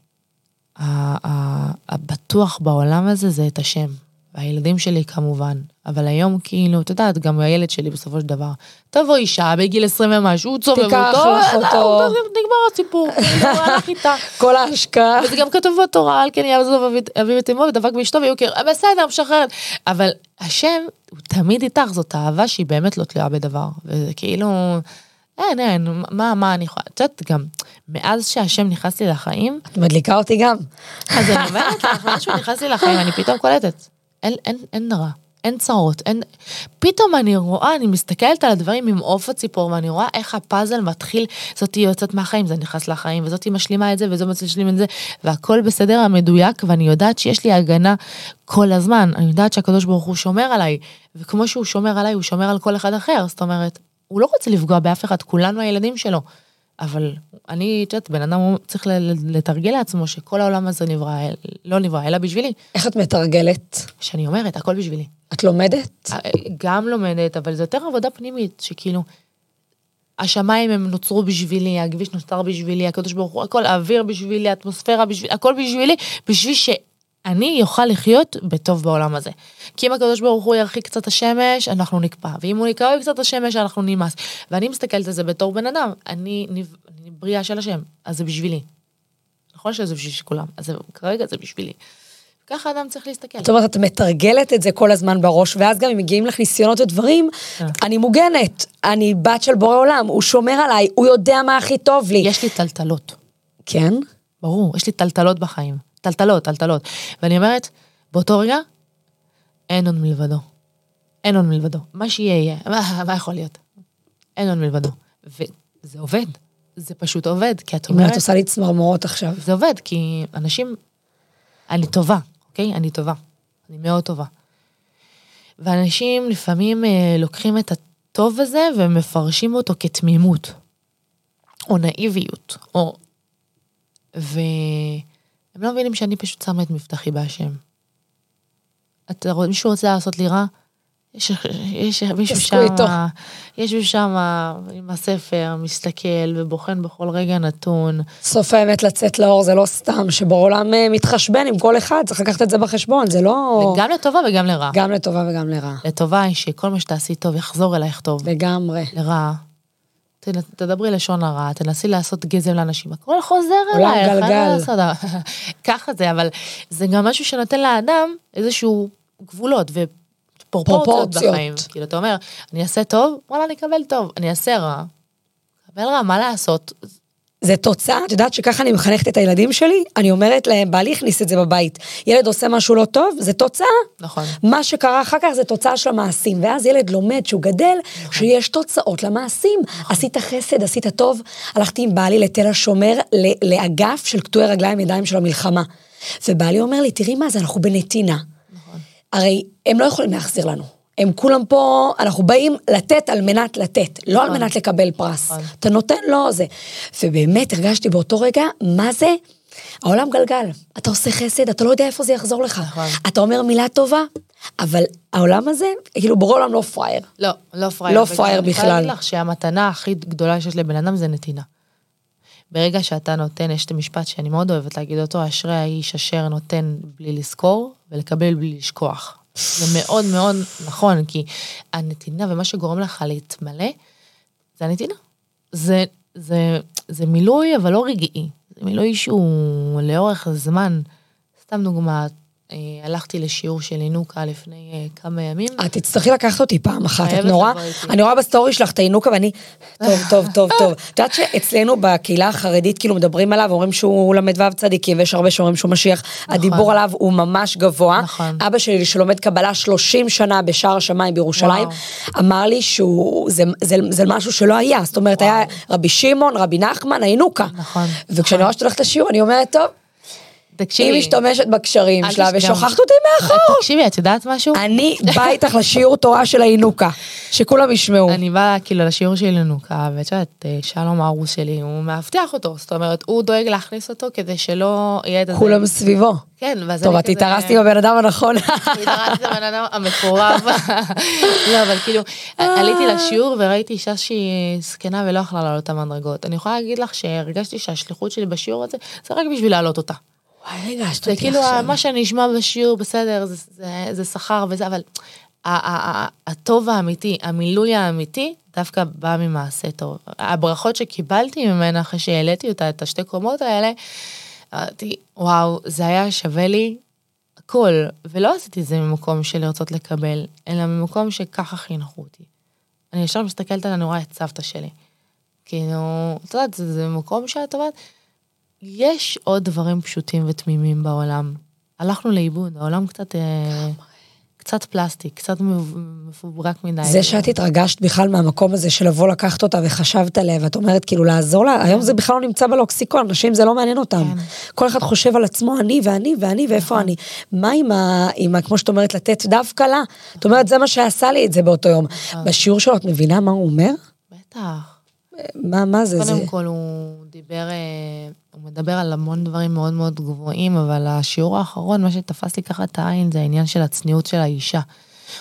הבטוח בעולם הזה, זה את השם. והילדים שלי כמובן. אבל היום כאילו, את יודעת, גם הילד שלי בסופו של דבר. תבוא אישה בגיל 20 ומשהו, הוא צובב אותו, תיקח אותו. נגמר הסיפור, כאילו, הלך איתה. כל ההשקעה. וזה גם כתוב בתורה, על כן יעזוב אבי- אביו את אמו ודבק באשתו ויוקר, בסדר, משחררת. אבל השם, הוא תמיד איתך, זאת אהבה שהיא באמת לא תלויה בדבר. וזה כאילו, אין, אין, מה, מה אני יכולה, את יודעת, גם, מאז שהשם נכנס לי לחיים, את מדליקה אותי גם. אז אני אומרת לך, מאז שהוא נכנס לי לחיים, אני פתאום קולטת, אין, אין, אין רע. אין צרות, אין... פתאום אני רואה, אני מסתכלת על הדברים עם עוף הציפור, ואני רואה איך הפאזל מתחיל, זאתי יוצאת מהחיים, זה נכנס לחיים, וזאתי משלימה את זה, וזו משלים את זה, והכל בסדר המדויק, ואני יודעת שיש לי הגנה כל הזמן. אני יודעת שהקדוש ברוך הוא שומר עליי, וכמו שהוא שומר עליי, הוא שומר על כל אחד אחר, זאת אומרת, הוא לא רוצה לפגוע באף אחד, כולנו הילדים שלו. אבל אני, את יודעת, בן אדם צריך לתרגל לעצמו שכל העולם הזה נברא, לא נברא, אלא בשבילי. איך את מתרגלת? שאני אומרת, הכל בשבילי. את לומדת? גם לומדת, אבל זה יותר עבודה פנימית, שכאילו, השמיים הם נוצרו בשבילי, הכביש נוצר בשבילי, הקדוש ברוך הוא, הכל, האוויר בשבילי, האטמוספירה בשבילי, הכל בשבילי, בשביל שאני אוכל לחיות בטוב בעולם הזה. כי אם הקדוש ברוך הוא ירחיק קצת השמש, אנחנו נקפא, ואם הוא יקרב קצת השמש, אנחנו נמאס. ואני מסתכלת על זה בתור בן אדם, אני, נב- אני בריאה של השם, אז זה בשבילי. נכון שזה בשביל כולם, אז זה, כרגע זה בשבילי. ככה אדם צריך להסתכל. זאת אומרת, את מתרגלת את זה כל הזמן בראש, ואז גם אם מגיעים לך ניסיונות ודברים, כן. אני מוגנת, אני בת של בורא עולם, הוא שומר עליי, הוא יודע מה הכי טוב לי. יש לי טלטלות. כן? ברור, יש לי טלטלות בחיים. טלטלות, טלטלות. ואני אומרת, באותו רגע, אין עוד מלבדו. אין עוד מלבדו. מה שיהיה יהיה. מה, מה יכול להיות? אין עוד מלבדו. וזה עובד. זה פשוט עובד, כי את אם את אומרת, עושה לי צמרמורות עכשיו. זה עובד, כי אנשים, אני טובה, אוקיי? אני טובה. אני מאוד טובה. ואנשים לפעמים אה, לוקחים את הטוב הזה ומפרשים אותו כתמימות, או נאיביות, או... והם לא מבינים שאני פשוט שמה את מבטחי בהשם. אתה, רוצ- מישהו רוצה לעשות לי רע, יש, יש מישהו שם. יש מישהו שם עם הספר, מסתכל ובוחן בכל רגע נתון. סוף האמת לצאת לאור זה לא סתם, שבעולם אה, מתחשבן עם כל אחד, צריך לקחת את זה בחשבון, זה לא... גם לטובה וגם לרעה. גם לטובה וגם לרע. לטובה היא שכל מה שתעשי טוב יחזור אלייך טוב. לגמרי. לרעה. תדברי לשון הרע, תנסי לעשות גזם לאנשים, הכל חוזר עולם אלייך, מה גלגל. ככה זה, אבל זה גם משהו שנותן לאדם איזשהו גבולות ופרופורציות פרופורציות. בחיים. כאילו, אתה אומר, אני אעשה טוב, וואלה, אני אקבל טוב, אני אעשה רע, אקבל רע, מה לעשות? זה תוצאה, את יודעת שככה אני מחנכת את הילדים שלי? אני אומרת להם, בעלי הכניס את זה בבית. ילד עושה משהו לא טוב, זה תוצאה. נכון. מה שקרה אחר כך זה תוצאה של המעשים, ואז ילד לומד שהוא גדל, שיש תוצאות למעשים. עשית חסד, עשית טוב. הלכתי עם בעלי לתל השומר, לאגף של קטועי רגליים ידיים של המלחמה. ובעלי אומר לי, תראי מה זה, אנחנו בנתינה. הרי הם לא יכולים להחזיר לנו. הם כולם פה, אנחנו באים לתת על מנת לתת, לא על נכון. מנת לקבל פרס. נכון. אתה נותן לו זה. ובאמת הרגשתי באותו רגע, מה זה? העולם גלגל. אתה עושה חסד, אתה לא יודע איפה זה יחזור לך. נכון. אתה אומר מילה טובה, אבל העולם הזה, כאילו בורא עולם לא פראייר. לא, לא פראייר. לא פראייר אני יכולה בכלל. להגיד לך שהמתנה הכי גדולה שיש לבן אדם זה נתינה. ברגע שאתה נותן, יש את המשפט שאני מאוד אוהבת להגיד אותו, אשרי האיש אשר נותן בלי לזכור ולקבל בלי לשכוח. זה מאוד מאוד נכון, כי הנתינה ומה שגורם לך להתמלא, זה הנתינה. זה, זה, זה מילוי, אבל לא רגעי. זה מילוי שהוא לאורך זמן. סתם דוגמה, הלכתי לשיעור של ינוקה לפני אה, כמה ימים. את תצטרכי לקחת אותי פעם אחת, את נורא. אני רואה בסטורי שלך את הינוקה ואני, טוב, טוב, טוב, טוב. את יודעת שאצלנו בקהילה החרדית כאילו מדברים עליו, אומרים שהוא ל"ו צדיקים, ויש הרבה שאומרים שהוא משיח, הדיבור עליו הוא ממש גבוה. נכון. אבא שלי שלומד קבלה 30 שנה בשער השמיים בירושלים. אמר לי שהוא, זה- זה- זה משהו שלא היה, זאת אומרת היה רבי שמעון, רבי נחמן, הינוקה. נכון, וכשאני נכון. רואה שאת הולכת לשיעור אני אומרת, טוב, תקשיבי. היא משתמשת בקשרים שלה. ושוכחת אותי מאחור. תקשיבי, את יודעת משהו? אני באה איתך לשיעור תורה של הינוקה, שכולם ישמעו. אני באה כאילו לשיעור של ינוקה, ואת יודעת, אה, שלום הארוס שלי, הוא מאבטח אותו, זאת אומרת, הוא דואג להכניס אותו כדי שלא יהיה את זה. כולם סביבו. כן, ואז טוב, את התארסתי בבן אדם הנכון. התארסתי הבן אדם המקורב. לא, אבל כאילו, עליתי לשיעור וראיתי אישה שהיא זקנה ולא יכלה לעלות את המדרגות. אני יכולה להגיד לך שהרגשתי שהשליחות שלי בשיעור הזה, זה רק בשביל להעלות אותה. וואי, ריגשת זה אותי כאילו עכשיו. מה שאני אשמע בשיעור בסדר זה, זה, זה שכר וזה אבל הטוב האמיתי המילוי האמיתי דווקא בא ממעשה טוב הברכות שקיבלתי ממנה אחרי שהעליתי אותה את השתי קומות האלה. אמרתי וואו זה היה שווה לי הכל ולא עשיתי את זה ממקום של לרצות לקבל אלא ממקום שככה חינכו אותי. אני ישר מסתכלת על רואה את סבתא שלי. כאילו את יודעת זה, זה מקום שאת אומרת. יש עוד דברים פשוטים ותמימים בעולם. הלכנו לאיבוד, העולם קצת, אה, קצת פלסטיק, קצת מפוברק מדי. זה שאת התרגשת בכלל מהמקום הזה של לבוא לקחת אותה וחשבת עליה, ואת אומרת כאילו לעזור לה, היום זה בכלל לא נמצא בלוקסיקון, אנשים זה לא מעניין אותם. כן. כל אחד חושב על עצמו, אני ואני ואני ואיפה אני. מה עם ה... עם ה... כמו שאת אומרת, לתת דווקא לה? את אומרת, זה מה שעשה לי את זה באותו יום. בשיעור שלו, את מבינה מה הוא אומר? בטח. מה, מה זה? זה... קודם כל הוא דיבר, אה, הוא מדבר על המון דברים מאוד מאוד גבוהים, אבל השיעור האחרון, מה שתפס לי ככה את העין, זה העניין של הצניעות של האישה.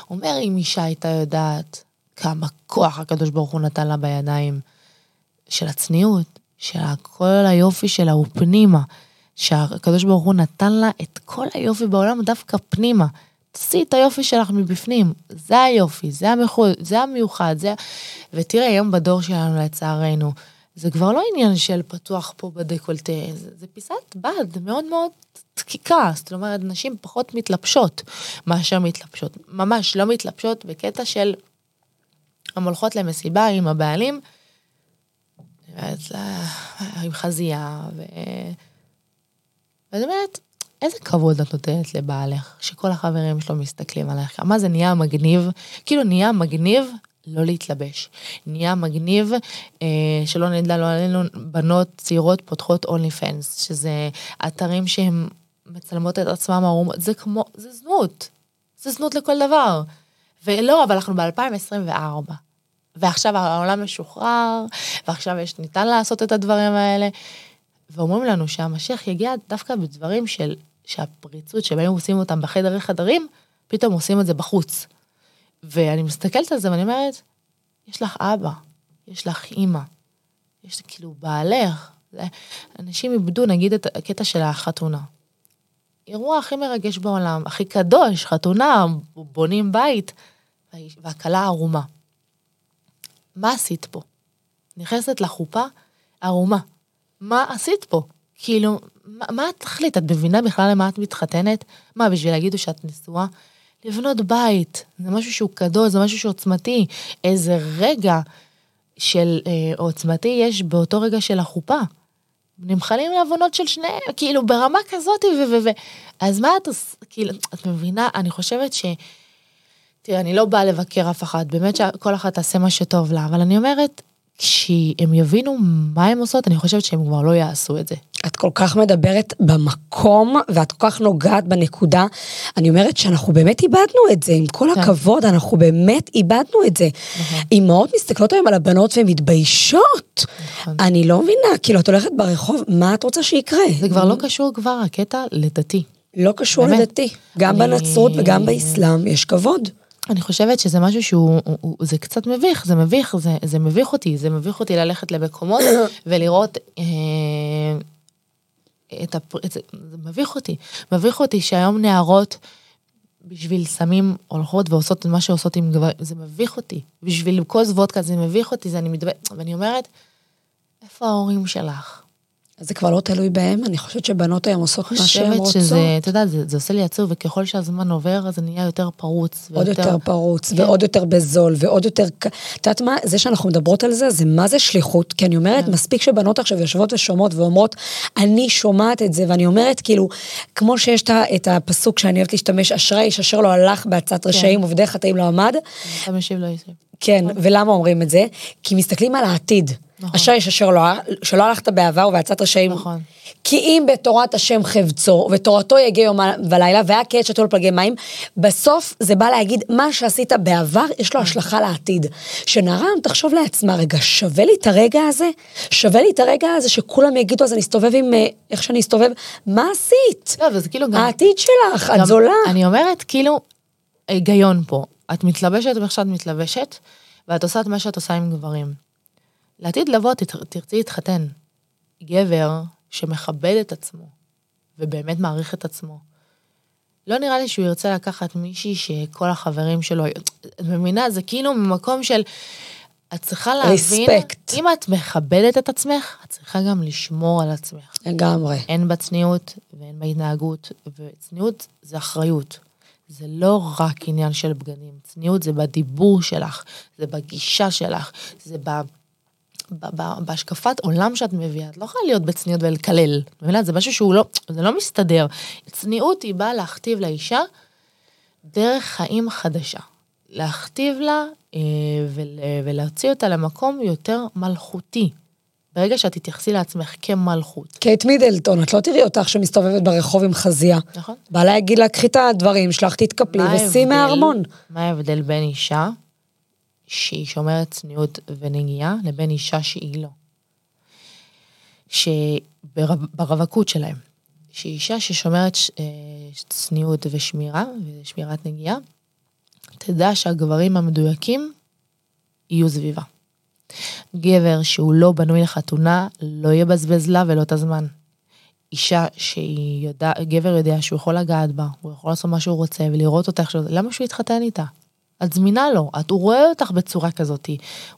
הוא אומר, אם אישה הייתה יודעת כמה כוח הקדוש ברוך הוא נתן לה בידיים, של הצניעות, שכל היופי שלה הוא פנימה, שהקדוש ברוך הוא נתן לה את כל היופי בעולם דווקא פנימה. תעשי את היופי שלך מבפנים, זה היופי, זה, המחו... זה המיוחד, זה... ותראה, היום בדור שלנו לצערנו, זה כבר לא עניין של פתוח פה בדקולטה, זה, זה פיסת בד מאוד מאוד דקיקה, זאת אומרת, נשים פחות מתלבשות מאשר מתלבשות, ממש לא מתלבשות בקטע של הן הולכות למסיבה עם הבעלים, עם חזייה, ו... ואת אומרת, איזה כבוד את נותנת לבעלך, שכל החברים שלו מסתכלים עליך, מה זה נהיה מגניב, כאילו נהיה מגניב לא להתלבש, נהיה מגניב, אה, שלא נדע לא עלינו, בנות צעירות פותחות אונלי פנס, שזה אתרים שהם מצלמות את עצמם ערומות, זה כמו, זה זנות, זה זנות לכל דבר. ולא, אבל אנחנו ב-2024. ועכשיו העולם משוחרר, ועכשיו יש, ניתן לעשות את הדברים האלה. ואומרים לנו שהמשיח יגיע דווקא בדברים של, שהפריצות שבהם עושים אותם בחדר חדרים, פתאום עושים את זה בחוץ. ואני מסתכלת על זה ואני אומרת, יש לך אבא, יש לך אימא, יש כאילו בעלך. זה- אנשים איבדו, נגיד, את הקטע של החתונה. אירוע הכי מרגש בעולם, הכי קדוש, חתונה, בונים בית, והכלה ערומה. מה עשית פה? נכנסת לחופה ערומה. מה עשית פה? כאילו, מה, התכלית? את מבינה בכלל למה את מתחתנת? מה, בשביל להגידו שאת נשואה? לבנות בית, זה משהו שהוא קדוש, זה משהו שעוצמתי. איזה רגע של אה, עוצמתי יש באותו רגע של החופה. נמחלים לעוונות של שניהם, כאילו ברמה כזאת, ו... ו... ו... אז מה את עושה, כאילו, את מבינה, אני חושבת ש... תראה, אני לא באה לבקר אף אחד, באמת שכל אחת תעשה מה שטוב לה, אבל אני אומרת, כשהם יבינו מה הם עושות, אני חושבת שהם כבר לא יעשו את זה. את כל כך מדברת במקום, ואת כל כך נוגעת בנקודה. אני אומרת שאנחנו באמת איבדנו את זה, עם כל כן. הכבוד, אנחנו באמת איבדנו את זה. נכון. אימהות מסתכלות היום על הבנות והן מתביישות. נכון. אני לא מבינה, כאילו, את הולכת ברחוב, מה את רוצה שיקרה? זה כבר לא קשור כבר, הקטע לדתי. לא קשור באמת. לדתי. גם אני- בנצרות וגם באסלאם יש כבוד. אני חושבת שזה משהו שהוא, הוא- הוא- זה קצת מביך, זה מביך, זה, זה מביך אותי, זה מביך אותי ללכת למקומות ולראות אה, את הפר... את זה, מביך אותי. מביך אותי שהיום נערות בשביל סמים הולכות ועושות את מה שעושות עם גברים, זה מביך אותי. בשביל כוס וודקה זה מביך אותי, זה אני מתבייש, ואני אומרת, איפה ההורים שלך? אז זה כבר לא תלוי בהם, אני חושבת שבנות היום עושות מה שהן חושבת רוצות. שזה, אתה יודע, זה, זה עושה לי עצוב, וככל שהזמן עובר, אז זה נהיה יותר פרוץ. עוד יותר פרוץ, כן. ועוד יותר בזול, ועוד יותר... את יודעת מה? זה שאנחנו מדברות על זה, זה מה זה שליחות? כי אני אומרת, כן. מספיק שבנות עכשיו יושבות ושומעות ואומרות, אני שומעת את זה, ואני אומרת, כאילו, כמו שיש את הפסוק שאני אוהבת להשתמש, אשרי איש אשר לא הלך בעצת רשעים ובדרך חטאים לא עמד. אתה משיב לו יוסף. כן, ולמה אומרים את זה? כי מסתכלים על העתיד. נכון. אשרי איש אשר לא, שלא הלכת בעבר ובעצת רשעים. נכון. כי אם בתורת השם חבצו, ותורתו יגיע יום ולילה, והיה כעת שתו לפלגי מים, בסוף זה בא להגיד, מה שעשית בעבר, יש לו השלכה לעתיד. היום תחשוב לעצמה, רגע, שווה לי את הרגע הזה? שווה לי את הרגע הזה שכולם יגידו, אז אני אסתובב עם, אה, איך שאני אסתובב? מה עשית? לא, וזה כאילו גם... העתיד שלך, את זולה. אני אומרת, כאילו, היגיון פה. את מתלבשת איך שאת מתלבשת, ואת עושה את מה שאת עושה עם גברים. לעתיד לבוא, תרצי להתחתן. גבר שמכבד את עצמו, ובאמת מעריך את עצמו. לא נראה לי שהוא ירצה לקחת מישהי שכל החברים שלו... את מבינה? זה כאילו ממקום של... את צריכה להבין... Respect. אם את מכבדת את עצמך, את צריכה גם לשמור על עצמך. לגמרי. הן בצניעות והן בהתנהגות, וצניעות זה אחריות. זה לא רק עניין של בגדים, צניעות זה בדיבור שלך, זה בגישה שלך, זה ב... בהשקפת עולם שאת מביאה, את לא יכולה להיות בצניעות ולקלל, מבינה? זה משהו שהוא לא, זה לא מסתדר. צניעות היא באה להכתיב לאישה דרך חיים חדשה. להכתיב לה אה, ול, ולהוציא אותה למקום יותר מלכותי. ברגע שאת תתייחסי לעצמך כמלכות, קייט מידלטון, את לא תראי אותך שמסתובבת ברחוב עם חזייה. נכון? בא להגיד לה, קחי את הדברים שלך, תתקפלי ושיא מהארמון. מה ההבדל בין אישה שהיא שומרת צניעות ונגיעה לבין אישה שהיא לא? שברווקות שלהם, שהיא אישה ששומרת אה, צניעות ושמירה, ושמירת נגיעה, תדע שהגברים המדויקים יהיו סביבה. גבר שהוא לא בנוי לחתונה, לא יבזבז לה ולא את הזמן. אישה שהיא יודע, גבר יודע שהוא יכול לגעת בה, הוא יכול לעשות מה שהוא רוצה ולראות אותה שהוא, למה שהוא יתחתן איתה? את זמינה לו, את, הוא רואה אותך בצורה כזאת.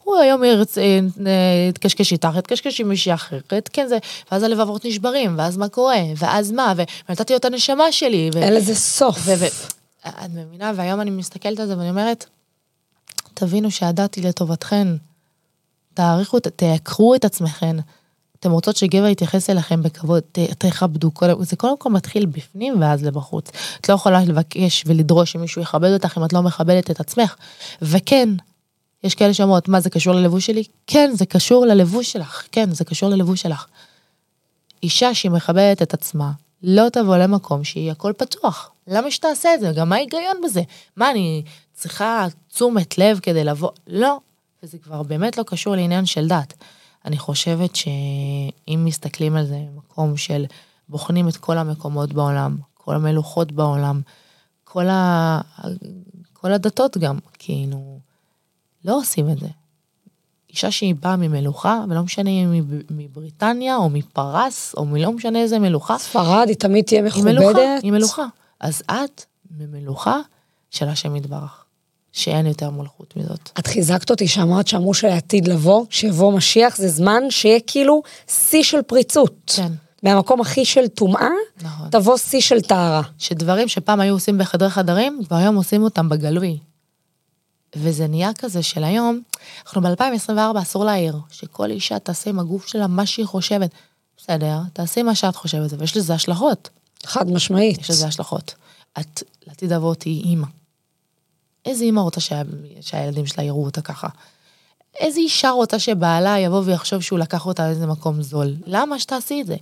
הוא היום ירצה, אה, אה, יתקשקש איתך, יתקשקש עם מישהי אחרת, כן זה, ואז הלבבות נשברים, ואז מה קורה, ואז מה, ונתתי לו את הנשמה שלי. ו- אין לזה סוף. ו- ו- את מבינה, והיום אני מסתכלת על זה ואני אומרת, תבינו שהדת היא לטובתכן. תעריכו, ת- תייקרו את עצמכן. אתם רוצות שגבר יתייחס אליכם בכבוד, תכבדו, זה קודם כל מתחיל בפנים ואז לבחוץ. את לא יכולה לבקש ולדרוש שמישהו יכבד אותך אם את לא מכבדת את עצמך. וכן, יש כאלה שאומרות, מה זה קשור ללבוש שלי? כן, זה קשור ללבוש שלך, כן, זה קשור ללבוש שלך. אישה שהיא מכבדת את עצמה, לא תבוא למקום שהיא הכל פתוח. למה שתעשה את זה? גם מה ההיגיון בזה? מה, אני צריכה תשומת לב כדי לבוא? לא. וזה כבר באמת לא קשור לעניין של דת. אני חושבת שאם מסתכלים על זה ממקום של בוחנים את כל המקומות בעולם, כל המלוכות בעולם, כל, ה... כל הדתות גם, כאילו, לא עושים את זה. אישה שהיא באה ממלוכה, ולא משנה אם היא מבריטניה, או מפרס, או מלא משנה איזה מלוכה, ספרד היא תמיד תהיה היא מלוכה, מכובדת. היא מלוכה. אז את ממלוכה של השם יתברך, שאין יותר מלכות מזאת. את חיזקת אותי שאמרת שאמרו שלעתיד לבוא, שיבוא משיח, זה זמן שיהיה כאילו שיא של פריצות. כן. מהמקום הכי של טומאה, נכון. תבוא שיא של טהרה. שדברים שפעם היו עושים בחדרי חדרים, כבר היום עושים אותם בגלוי. וזה נהיה כזה של היום, אנחנו ב-2024 אסור להעיר, שכל אישה תעשה עם הגוף שלה מה שהיא חושבת. בסדר, תעשי מה שאת חושבת, ויש לזה השלכות. חד משמעית. יש לזה השלכות. את, לעתיד אבות תהיי אימא. איזה אימא רוצה שה, שהילדים שלה יראו אותה ככה? איזה אישה רוצה שבעלה יבוא ויחשוב שהוא לקח אותה לאיזה מקום זול? למה שתעשי את זה?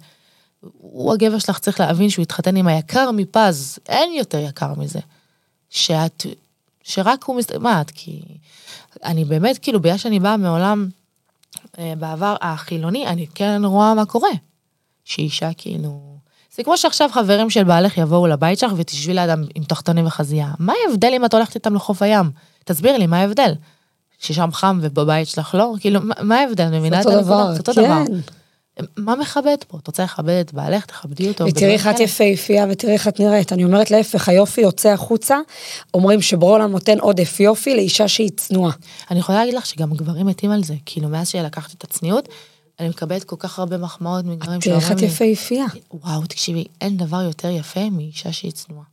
הוא הגבר שלך צריך להבין שהוא התחתן עם היקר מפז, אין יותר יקר מזה. שאת, שרק הוא מסת... מה את? כי... אני באמת, כאילו, בגלל שאני באה מעולם, אה, בעבר החילוני, אני כן רואה מה קורה. שאישה כאילו... זה כמו שעכשיו חברים של בעלך יבואו לבית שלך ותשבי לידם עם תחתונים וחזייה. מה ההבדל אם את הולכת איתם לחוף הים? תסביר לי, מה ההבדל? ששם חם ובבית שלך לא? כאילו, מה- ההבדל? את מבינה את הנקודה? דבר, זה אותו כן. דבר. מה מכבד פה? את רוצה לכבד את בעלך, תכבדי אותו. ותראי איך את. יפהפייה ותראי איך את נראית. אני אומרת להפך, היופי יוצא החוצה, אומרים שבורא עולם נותן עודף יופי לאישה שהיא צנועה. אני יכולה להגיד לך שגם גברים מתים על זה. כאילו, מאז שלקחתי את הצניעות, אני מקבלת כל כך הרבה מחמאות מגברים שאומרים את לי, יפהפייה. וואו, תקשיבי, אין דבר יותר יפה מאישה שהיא צנועה.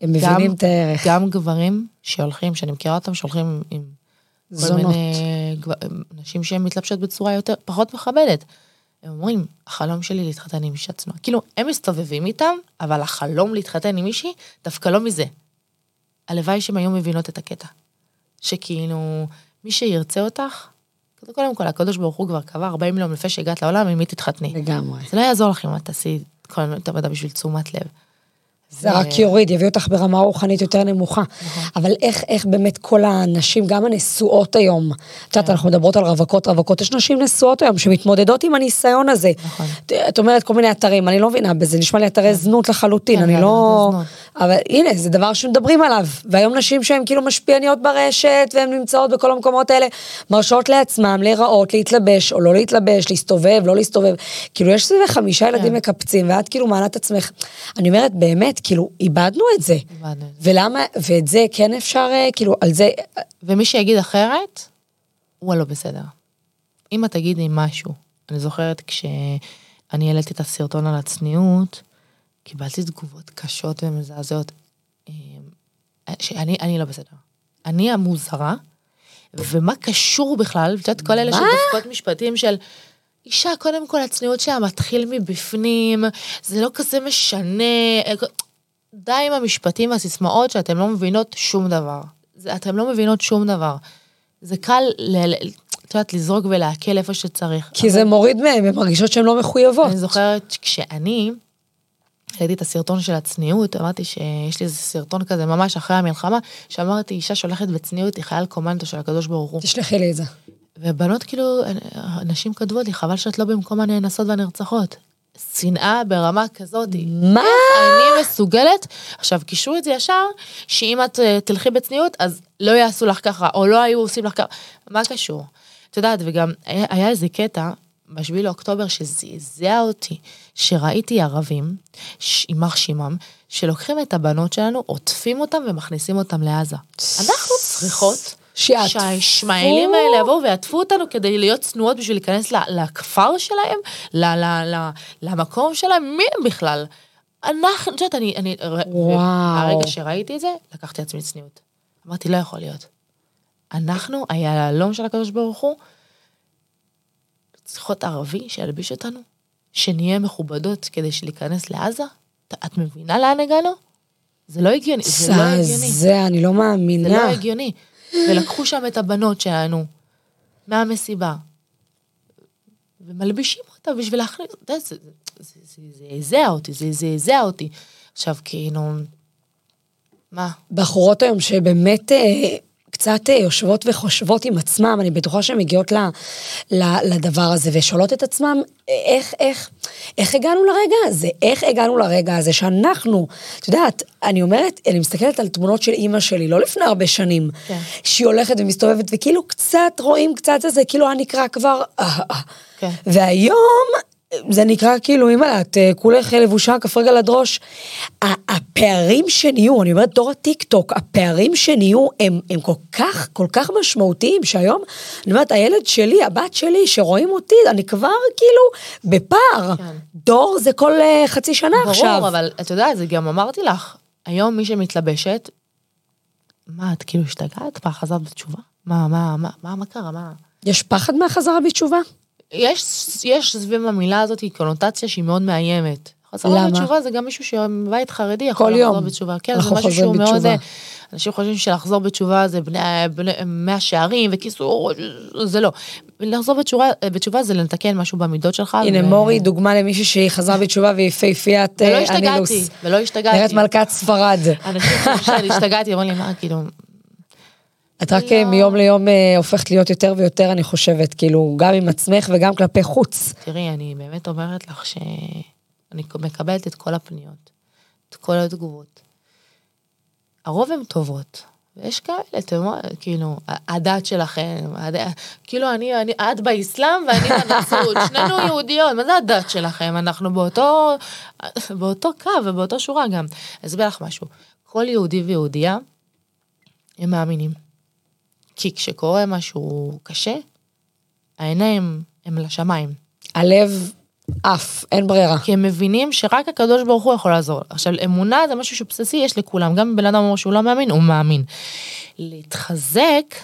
הם מבינים את הערך. גם גברים שהולכים, שאני מכירה אותם, שהולכים עם כל זונות. מיני גבר- נשים שהן מתלבשות בצורה יותר, פחות מכבדת. הם אומרים, החלום שלי להתחתן עם אישה צנועה. כאילו, הם מסתובבים איתם, אבל החלום להתחתן עם מישהי, דווקא לא מזה. הלוואי שהן היו מבינות את הקטע. שכאילו, מי שירצה אותך, קודם כל, הקדוש ברוך הוא כבר קבע 40 יום לפני שהגעת לעולם, עם מי תתחתני. לגמרי. זה לא יעזור לך אם את תעשי כל מיני עבודה בשביל תשומת לב. זה רק יוריד, יביא אותך ברמה רוחנית יותר נמוכה. נכון. אבל איך, איך באמת כל הנשים, גם הנשואות היום, את כן. יודעת, אנחנו מדברות על רווקות, רווקות, יש נשים נשואות היום שמתמודדות עם הניסיון הזה. נכון. את- אומרת כל מיני אתרים, אני לא מבינה בזה, נשמע לי אתרי זנות לחלוטין, כן, אני לא... אבל הנה, זה דבר שמדברים עליו. והיום נשים שהן כאילו משפיעניות ברשת, והן נמצאות בכל המקומות האלה, מרשות לעצמם להיראות, להתלבש או לא להתלבש, להסתובב, לא להסתובב. כאילו, יש סביב חמישה ילדים כן. מקפצים, ואת כאילו מעלה את עצמך. אני אומרת, באמת, כאילו, איבדנו את זה. איבדנו את. ולמה, ואת זה כן אפשר, אה, כאילו, על זה, ומי שיגיד אחרת, הוא הלא בסדר. אמא תגידי משהו. אני זוכרת כשאני העליתי את הסרטון על הצניעות, קיבלתי תגובות קשות ומזעזעות. אה, שאני אני לא בסדר. אני המוזרה, ומה קשור בכלל, את יודעת, כל אלה? שדופקות משפטים של... אישה, קודם כל הצניעות שלה מתחיל מבפנים, זה לא כזה משנה. די עם המשפטים והסיסמאות שאתם לא מבינות שום דבר. זה, אתם לא מבינות שום דבר. זה קל, ל- ל- את יודעת, לזרוק ולעכל איפה שצריך. כי זה מוריד מהם, הן מרגישות שהן לא מחויבות. אני זוכרת כשאני ראיתי את הסרטון של הצניעות, אמרתי שיש לי איזה סרטון כזה ממש אחרי המלחמה, שאמרתי, אישה שהולכת בצניעות היא חייל קומנדו של הקדוש ברוך הוא. תשלחי לי את זה. ובנות כאילו, אנשים כתבו לי, חבל שאת לא במקום הנאנסות והנרצחות. שנאה ברמה כזאת. מה? אני מסוגלת, עכשיו קישרו את זה ישר, שאם את אה, תלכי בצניעות, אז לא יעשו לך ככה, או לא היו עושים לך ככה, מה קשור? את יודעת, וגם היה איזה קטע, ב-7 לאוקטובר, שזעזע אותי, שראיתי ערבים, יימח שמם, שלוקחים את הבנות שלנו, עוטפים אותם ומכניסים אותם לעזה. אנחנו צריכות... שיעטפו. שהישמעאלים האלה יבואו ויעטפו אותנו כדי להיות צנועות בשביל להיכנס לכפר שלהם, ל- ל- ל- למקום שלהם, מי הם בכלל? אנחנו, את יודעת, אני, אני, וואו. הרגע שראיתי את זה, לקחתי לעצמי צניעות. אמרתי, לא יכול להיות. אנחנו, היהלום של הקדוש ברוך הוא, צריכות ערבי שילביש אותנו, שנהיה מכובדות כדי להיכנס לעזה? את- מבינה לאן הגענו? זה לא הגיוני, זה לא הגיוני. זה, אני לא זה מאמינה. לא הגיוני. ולקחו שם את הבנות שלנו מהמסיבה, ומלבישים אותה בשביל להכניס, אתה יודע, זה זה- זה זעזע אותי, זה זעזע אותי. עכשיו, כאילו, מה? בחורות היום שבאמת אה, קצת אה, יושבות וחושבות עם עצמם, אני בטוחה שהן מגיעות ל, ל, לדבר הזה ושואלות את עצמם, איך, איך, איך הגענו לרגע הזה? איך הגענו לרגע הזה שאנחנו, את יודעת, אני אומרת, אני מסתכלת על תמונות של אימא שלי, לא לפני הרבה שנים, כן. שהיא הולכת ומסתובבת, וכאילו קצת רואים קצת איזה, כאילו היה נקרא כבר, אה, אה. כן. והיום זה נקרא כאילו, אימא, את אה, כולך לבושה כף רגל עד ראש. ה- הפערים שנהיו, אני אומרת דור הטיק טוק, הפערים שנהיו הם, הם כל כך, כל כך משמעותיים, שהיום, אני אומרת, הילד שלי, הבת שלי, שרואים אותי, אני כבר כאילו בפער. כן. דור זה כל אה, חצי שנה עכשיו. ברור, אבל את יודעת, זה גם אמרתי לך, היום מי שמתלבשת, מה, את כאילו השתגעת? מה, חזרת בתשובה? מה, מה, מה, מה, מה קרה? מה? יש פחד מהחזרה בתשובה? יש, יש סביב המילה הזאת קונוטציה שהיא מאוד מאיימת. חזרה למה? בתשובה זה גם מישהו שבבית חרדי יכול כל לחזור יום בתשובה. כן, אנחנו זה משהו חוזרים שהוא מאוד... בתשובה. אה, אנשים חושבים שלחזור בתשובה זה בני, בני, מאה שערים וקיסור, זה לא. לחזור בתשובה, בתשובה זה לתקן משהו במידות שלך. הנה, ו- מורי, דוגמה למישהי שהיא חזרה בתשובה והיא יפהפיית ולא אה, השתגעתי, הנילוס. ולא השתגעתי. נראית מלכת ספרד. אנשים חושבים שאני השתגעתי, אומרים לי, מה, כאילו, את רק לא. אה, מיום ליום אה, הופכת להיות יותר ויותר, אני חושבת, כאילו, גם עם עצמך וגם כלפי חוץ. תראי, אני באמת אומרת לך שאני מקבלת את כל הפניות, את כל התגובות. הרוב הן טובות, ויש כאלה, אתם אומרים, כאילו, הדת שלכם, הד... כאילו, אני, אני, את באסלאם ואני בנצרות, שנינו יהודיות, מה זה הדת שלכם? אנחנו באותו, באותו קו ובאותו שורה גם. אני אסביר לך משהו, כל יהודי ויהודייה, הם מאמינים. כי כשקורה משהו קשה, העיניים הם לשמיים. הלב עף, אין ברירה. כי הם מבינים שרק הקדוש ברוך הוא יכול לעזור. עכשיו, אמונה זה משהו שבסיסי יש לכולם, גם אם בן אדם אומר שהוא לא מאמין, הוא מאמין. להתחזק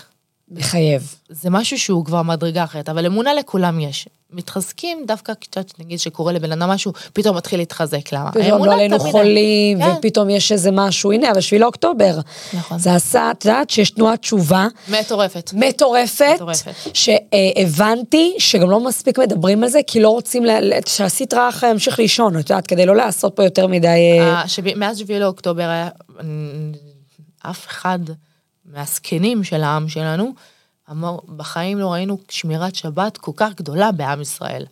מחייב. זה משהו שהוא כבר מדרגה אחרת, אבל אמונה לכולם יש. מתחזקים דווקא קצת, נגיד שקורה לבן אדם משהו, פתאום מתחיל להתחזק, למה? פתאום לא עלינו חולים, כן. ופתאום יש איזה משהו, הנה, אבל שביעי לאוקטובר. נכון. זה עשה, את יודעת שיש תנועת תשובה מטורפת. מטורפת, מטורפת. שהבנתי שגם לא מספיק מדברים על זה, כי לא רוצים ל- ל- שהסית רעך ימשיך לישון, את יודעת, כדי לא לעשות פה יותר מדי... אה, ה- שב- מאז שביעי לאוקטובר היה, אף אחד מהזקנים של העם שלנו, אמר, בחיים לא ראינו שמירת שבת כל כך גדולה בעם ישראל.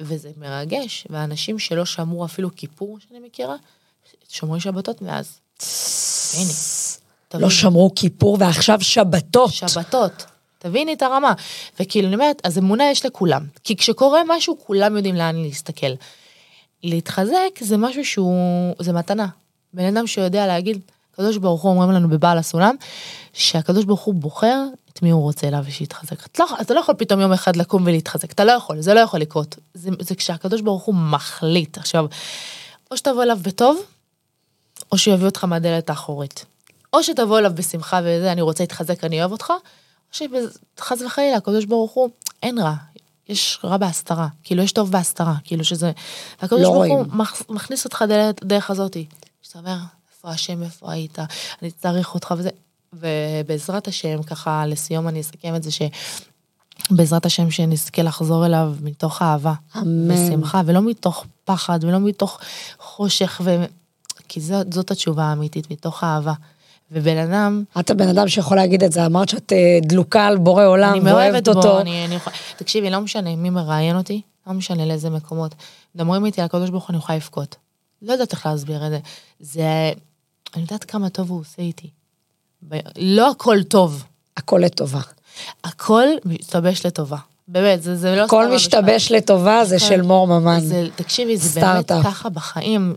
וזה מרגש, ואנשים שלא שמרו אפילו כיפור, שאני מכירה, שומרים שבתות מאז. הנה, תביני. לא שמרו כיפור ועכשיו שבתות. שבתות. תביני את הרמה. וכאילו, אני אומרת, אז אמונה יש לכולם. כי כשקורה משהו, כולם יודעים לאן להסתכל. להתחזק זה משהו שהוא, זה מתנה. בן אדם שיודע להגיד, הקדוש ברוך הוא אומרים לנו בבעל הסולם, שהקדוש ברוך הוא בוחר את מי הוא רוצה אליו ושיתחזק. אתה לא, אתה לא יכול פתאום יום אחד לקום ולהתחזק, אתה לא יכול, זה לא יכול לקרות. זה, זה כשהקדוש ברוך הוא מחליט. עכשיו, או שתבוא אליו בטוב, או שהוא יביא אותך מהדלת האחורית. או שתבוא אליו בשמחה וזה, אני רוצה להתחזק, אני אוהב אותך, או שחס וחלילה, הקדוש ברוך הוא, אין רע. יש רע בהסתרה, כאילו יש טוב בהסתרה, כאילו שזה, והקדוש לא ברוך הוא מכניס אותך דרך, דרך הזאתי, שאתה אומר, איפה השם, איפה היית, אני צריך אותך וזה, ובעזרת השם, ככה לסיום אני אסכם את זה שבעזרת השם שנזכה לחזור אליו מתוך אהבה, אמן. בשמחה, ולא מתוך פחד, ולא מתוך חושך, ו... כי זאת, זאת התשובה האמיתית, מתוך אהבה. ובן אדם, את הבן אדם שיכול להגיד את זה, אמרת שאת אה, דלוקה על בורא עולם אני ואוהבת מאוהבת בו, אותו. אני, אני יכולה, תקשיבי, לא משנה מי מראיין אותי, לא משנה לאיזה מקומות. מדברים איתי על הקדוש ברוך הוא, אני יכולה לבכות. לא יודעת איך להסביר את זה. זה, אני יודעת כמה טוב הוא עושה איתי. ב- לא הכל טוב, הכל לטובה. הכל משתבש לטובה. באמת, זה, זה לא הכל משתבש לטובה, זה הכל- של מור ממן. זה, תקשיבי, זה באמת. ככה בחיים.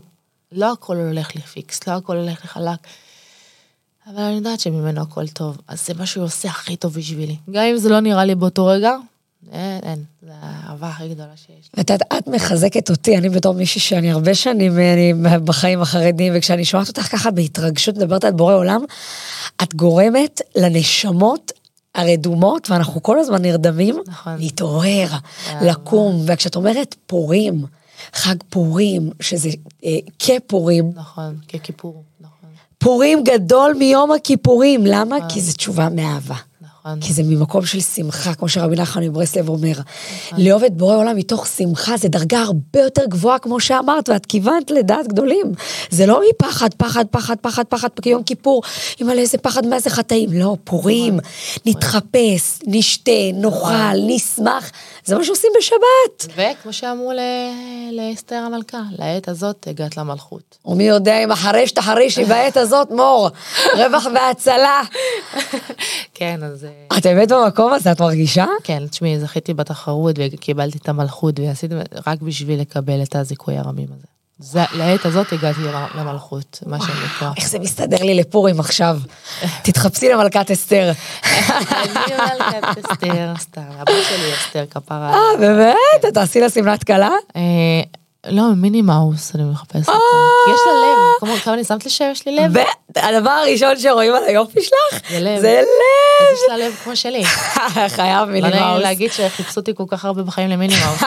לא הכל הולך לי פיקס, לא הכל הולך לי חלק. אבל אני יודעת שממנו הכל טוב, אז זה מה שהוא עושה הכי טוב בשבילי. גם אם זה לא נראה לי באותו רגע, אין, אין, זה האהבה הכי גדולה שיש. ואת יודעת, את מחזקת אותי, אני בתור מישהי שאני הרבה שנים אני בחיים החרדים, וכשאני שומעת אותך ככה בהתרגשות מדברת על בורא עולם, את גורמת לנשמות הרדומות, ואנחנו כל הזמן נרדמים, נכון. להתעורר, לקום, וכשאת אומרת פורים, חג פורים, שזה אה, כפורים, נכון, ככיפור, נכון, פורים גדול מיום הכיפורים, למה? כי זו תשובה מאהבה. נכון. נכון. כי זה ממקום של שמחה, כמו שרבי נחמן מברסלב אומר. לאהוב את בורא עולם מתוך שמחה, זה דרגה הרבה יותר גבוהה, כמו שאמרת, ואת כיוונת לדעת גדולים. זה לא מפחד, פחד, פחד, פחד, פחד, כיום כיפור, עם על איזה פחד מה זה חטאים. לא, פורים, נתחפש, נשתה, נאכל, נשמח. זה מה שעושים בשבת. וכמו שאמרו ל- לאסתר המלכה, לעת הזאת הגעת למלכות. ומי יודע אם אחרי שתחרישי בעת הזאת, מור, רווח והצלה. כן, אז... אה, את באמת במקום הזה, את מרגישה? כן, תשמעי, זכיתי בתחרות וקיבלתי את המלכות ועשיתי רק בשביל לקבל את הזיכוי הרמים הזה. זה, לעת הזאת הגעתי למ- למלכות, מה שנקרא. איך זה מסתדר לי לפורים עכשיו? תתחפשי למלכת אסתר. אני מלכת אסתר, סתם, הבת שלי אסתר כפרה. אה, באמת? תעשי לה שמלת כלה? אה, לא, מיני מאוס, אני מחפשת. כי יש לה לב, כמו כמה אני שמת לשם, יש לי לב. והדבר הראשון שרואים על היופי שלך? זה לב. זה אז לב. יש לה לב כמו שלי. חייב לא מיני נעים לי מאוס. להגיד שחיפשו אותי כל כך הרבה בחיים למיני מאוס.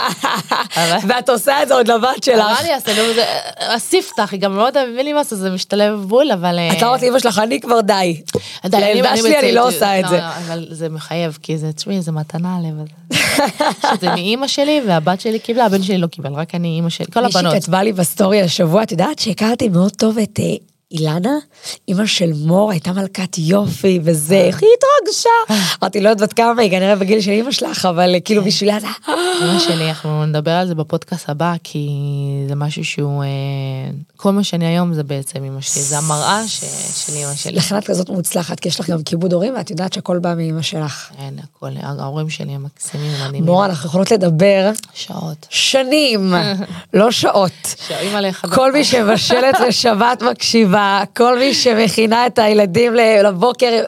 ואת עושה את זה עוד לבת שלך. נו, זה הספתח, היא גם לא יודעת במיני מאוס, אז זה משתלב בול, אבל... אה, את אומרת לאמא שלך, אני כבר די. לילדה שלי אני לא עושה את לא, זה. לא, אבל זה מחייב, כי זה, תשמעי, זה מתנה מהלב הזה. שזה מאימא שלי, והבת שלי קיבלה, הבן שלי לא קיבל, רק אני אימא שלי, כל הבנות. מישהי כתבה לי בסטורי השבוע, את יודעת שהכרתי מאוד טוב את אה, אילנה, אימא של מור, הייתה מלכת יופי וזה, איך היא התרגשה. אמרתי, לא יודעת בת כמה היא, כנראה בגיל של אימא שלך, אבל כאילו בשבילה זה... אימא שלי, אנחנו נדבר על זה בפודקאסט הבא, כי זה משהו שהוא, אה, כל מה שאני היום זה בעצם אימא שלי, זה המראה של אימא שלי. לכן את כזאת מוצלחת, כי יש לך גם כיבוד הורים, ואת יודעת שהכל בא מאימא שלך. אין, הכל, ההורים שלי הם מקסימים, מדהימים. מור, אנחנו יכולות לדבר שעות. שנים, לא שעות. כל מי שמבשלת לשבת מקשיבה, כל מי שמכינה את הילדים לבוקר,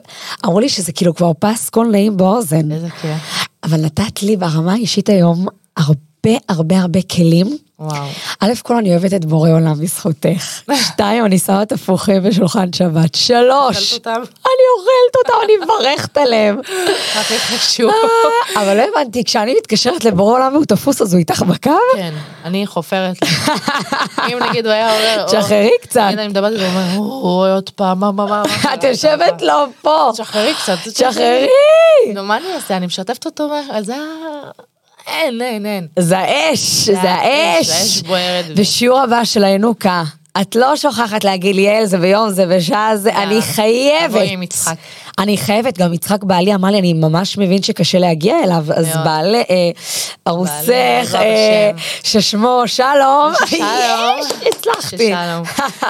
אמרו לי שזה כאילו כבר פסקול נעים באוזן. איזה כיף. אבל נתת לי ברמה האישית היום הרבה הרבה הרבה כלים. וואו. א' כל אני אוהבת את בורא עולם בזכותך. שתיים, אני שמה תפוחים בשולחן שבת. שלוש? אני אוכלת אותם, אני מברכת עליהם. הכי חשוב. אה, אבל לא הבנתי, כשאני מתקשרת לבורא עולם והוא תפוס, אז הוא איתך בקו? כן, אני חופרת. אם נגיד הוא היה אומר... או- תשחררי קצת. אני מדברת איתו, הוא אומר, "אוי, עוד פעם, מה, מה, מה. את יושבת לו פה. תשחררי קצת. תשחררי. נו, מה אני אעשה? אני משתפת אותו, מה- זה ה... אין, אין, אין. זה האש, זה האש. האש בוערת. ו- בשיעור הבא של הינוקה, את לא שוכחת להגיד ליאל זה ביום זה בשעה זה, אני חייבת. אני חייבת, גם יצחק בעלי אמר לי, אני ממש מבין שקשה להגיע אליו, אז מאוד. בעלי, אה, ארוסך, בעזרת אה. ששמו שלום. יש, הצלחתי.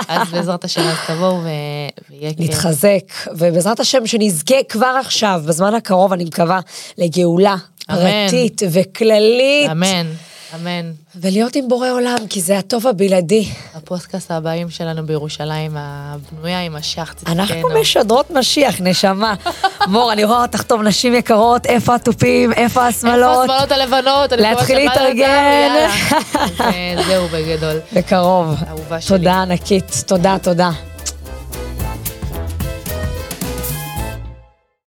אז בעזרת השם, אז תבואו ויהיה כיף. נתחזק, ובעזרת השם שנזכה כבר עכשיו, בזמן הקרוב, אני מקווה, לגאולה. פרטית וכללית, אמן, אמן. ולהיות עם בורא עולם, כי זה הטוב הבלעדי. הפודקאסט הבאים שלנו בירושלים, הבנויה עם השח, אנחנו. משדרות משיח, נשמה. מור, אני רואה אותך טוב, נשים יקרות, איפה התופים, איפה איפה השמלות? הלבנות? להתחיל להתארגן. זהו בגדול. בקרוב. תודה ענקית, תודה, תודה.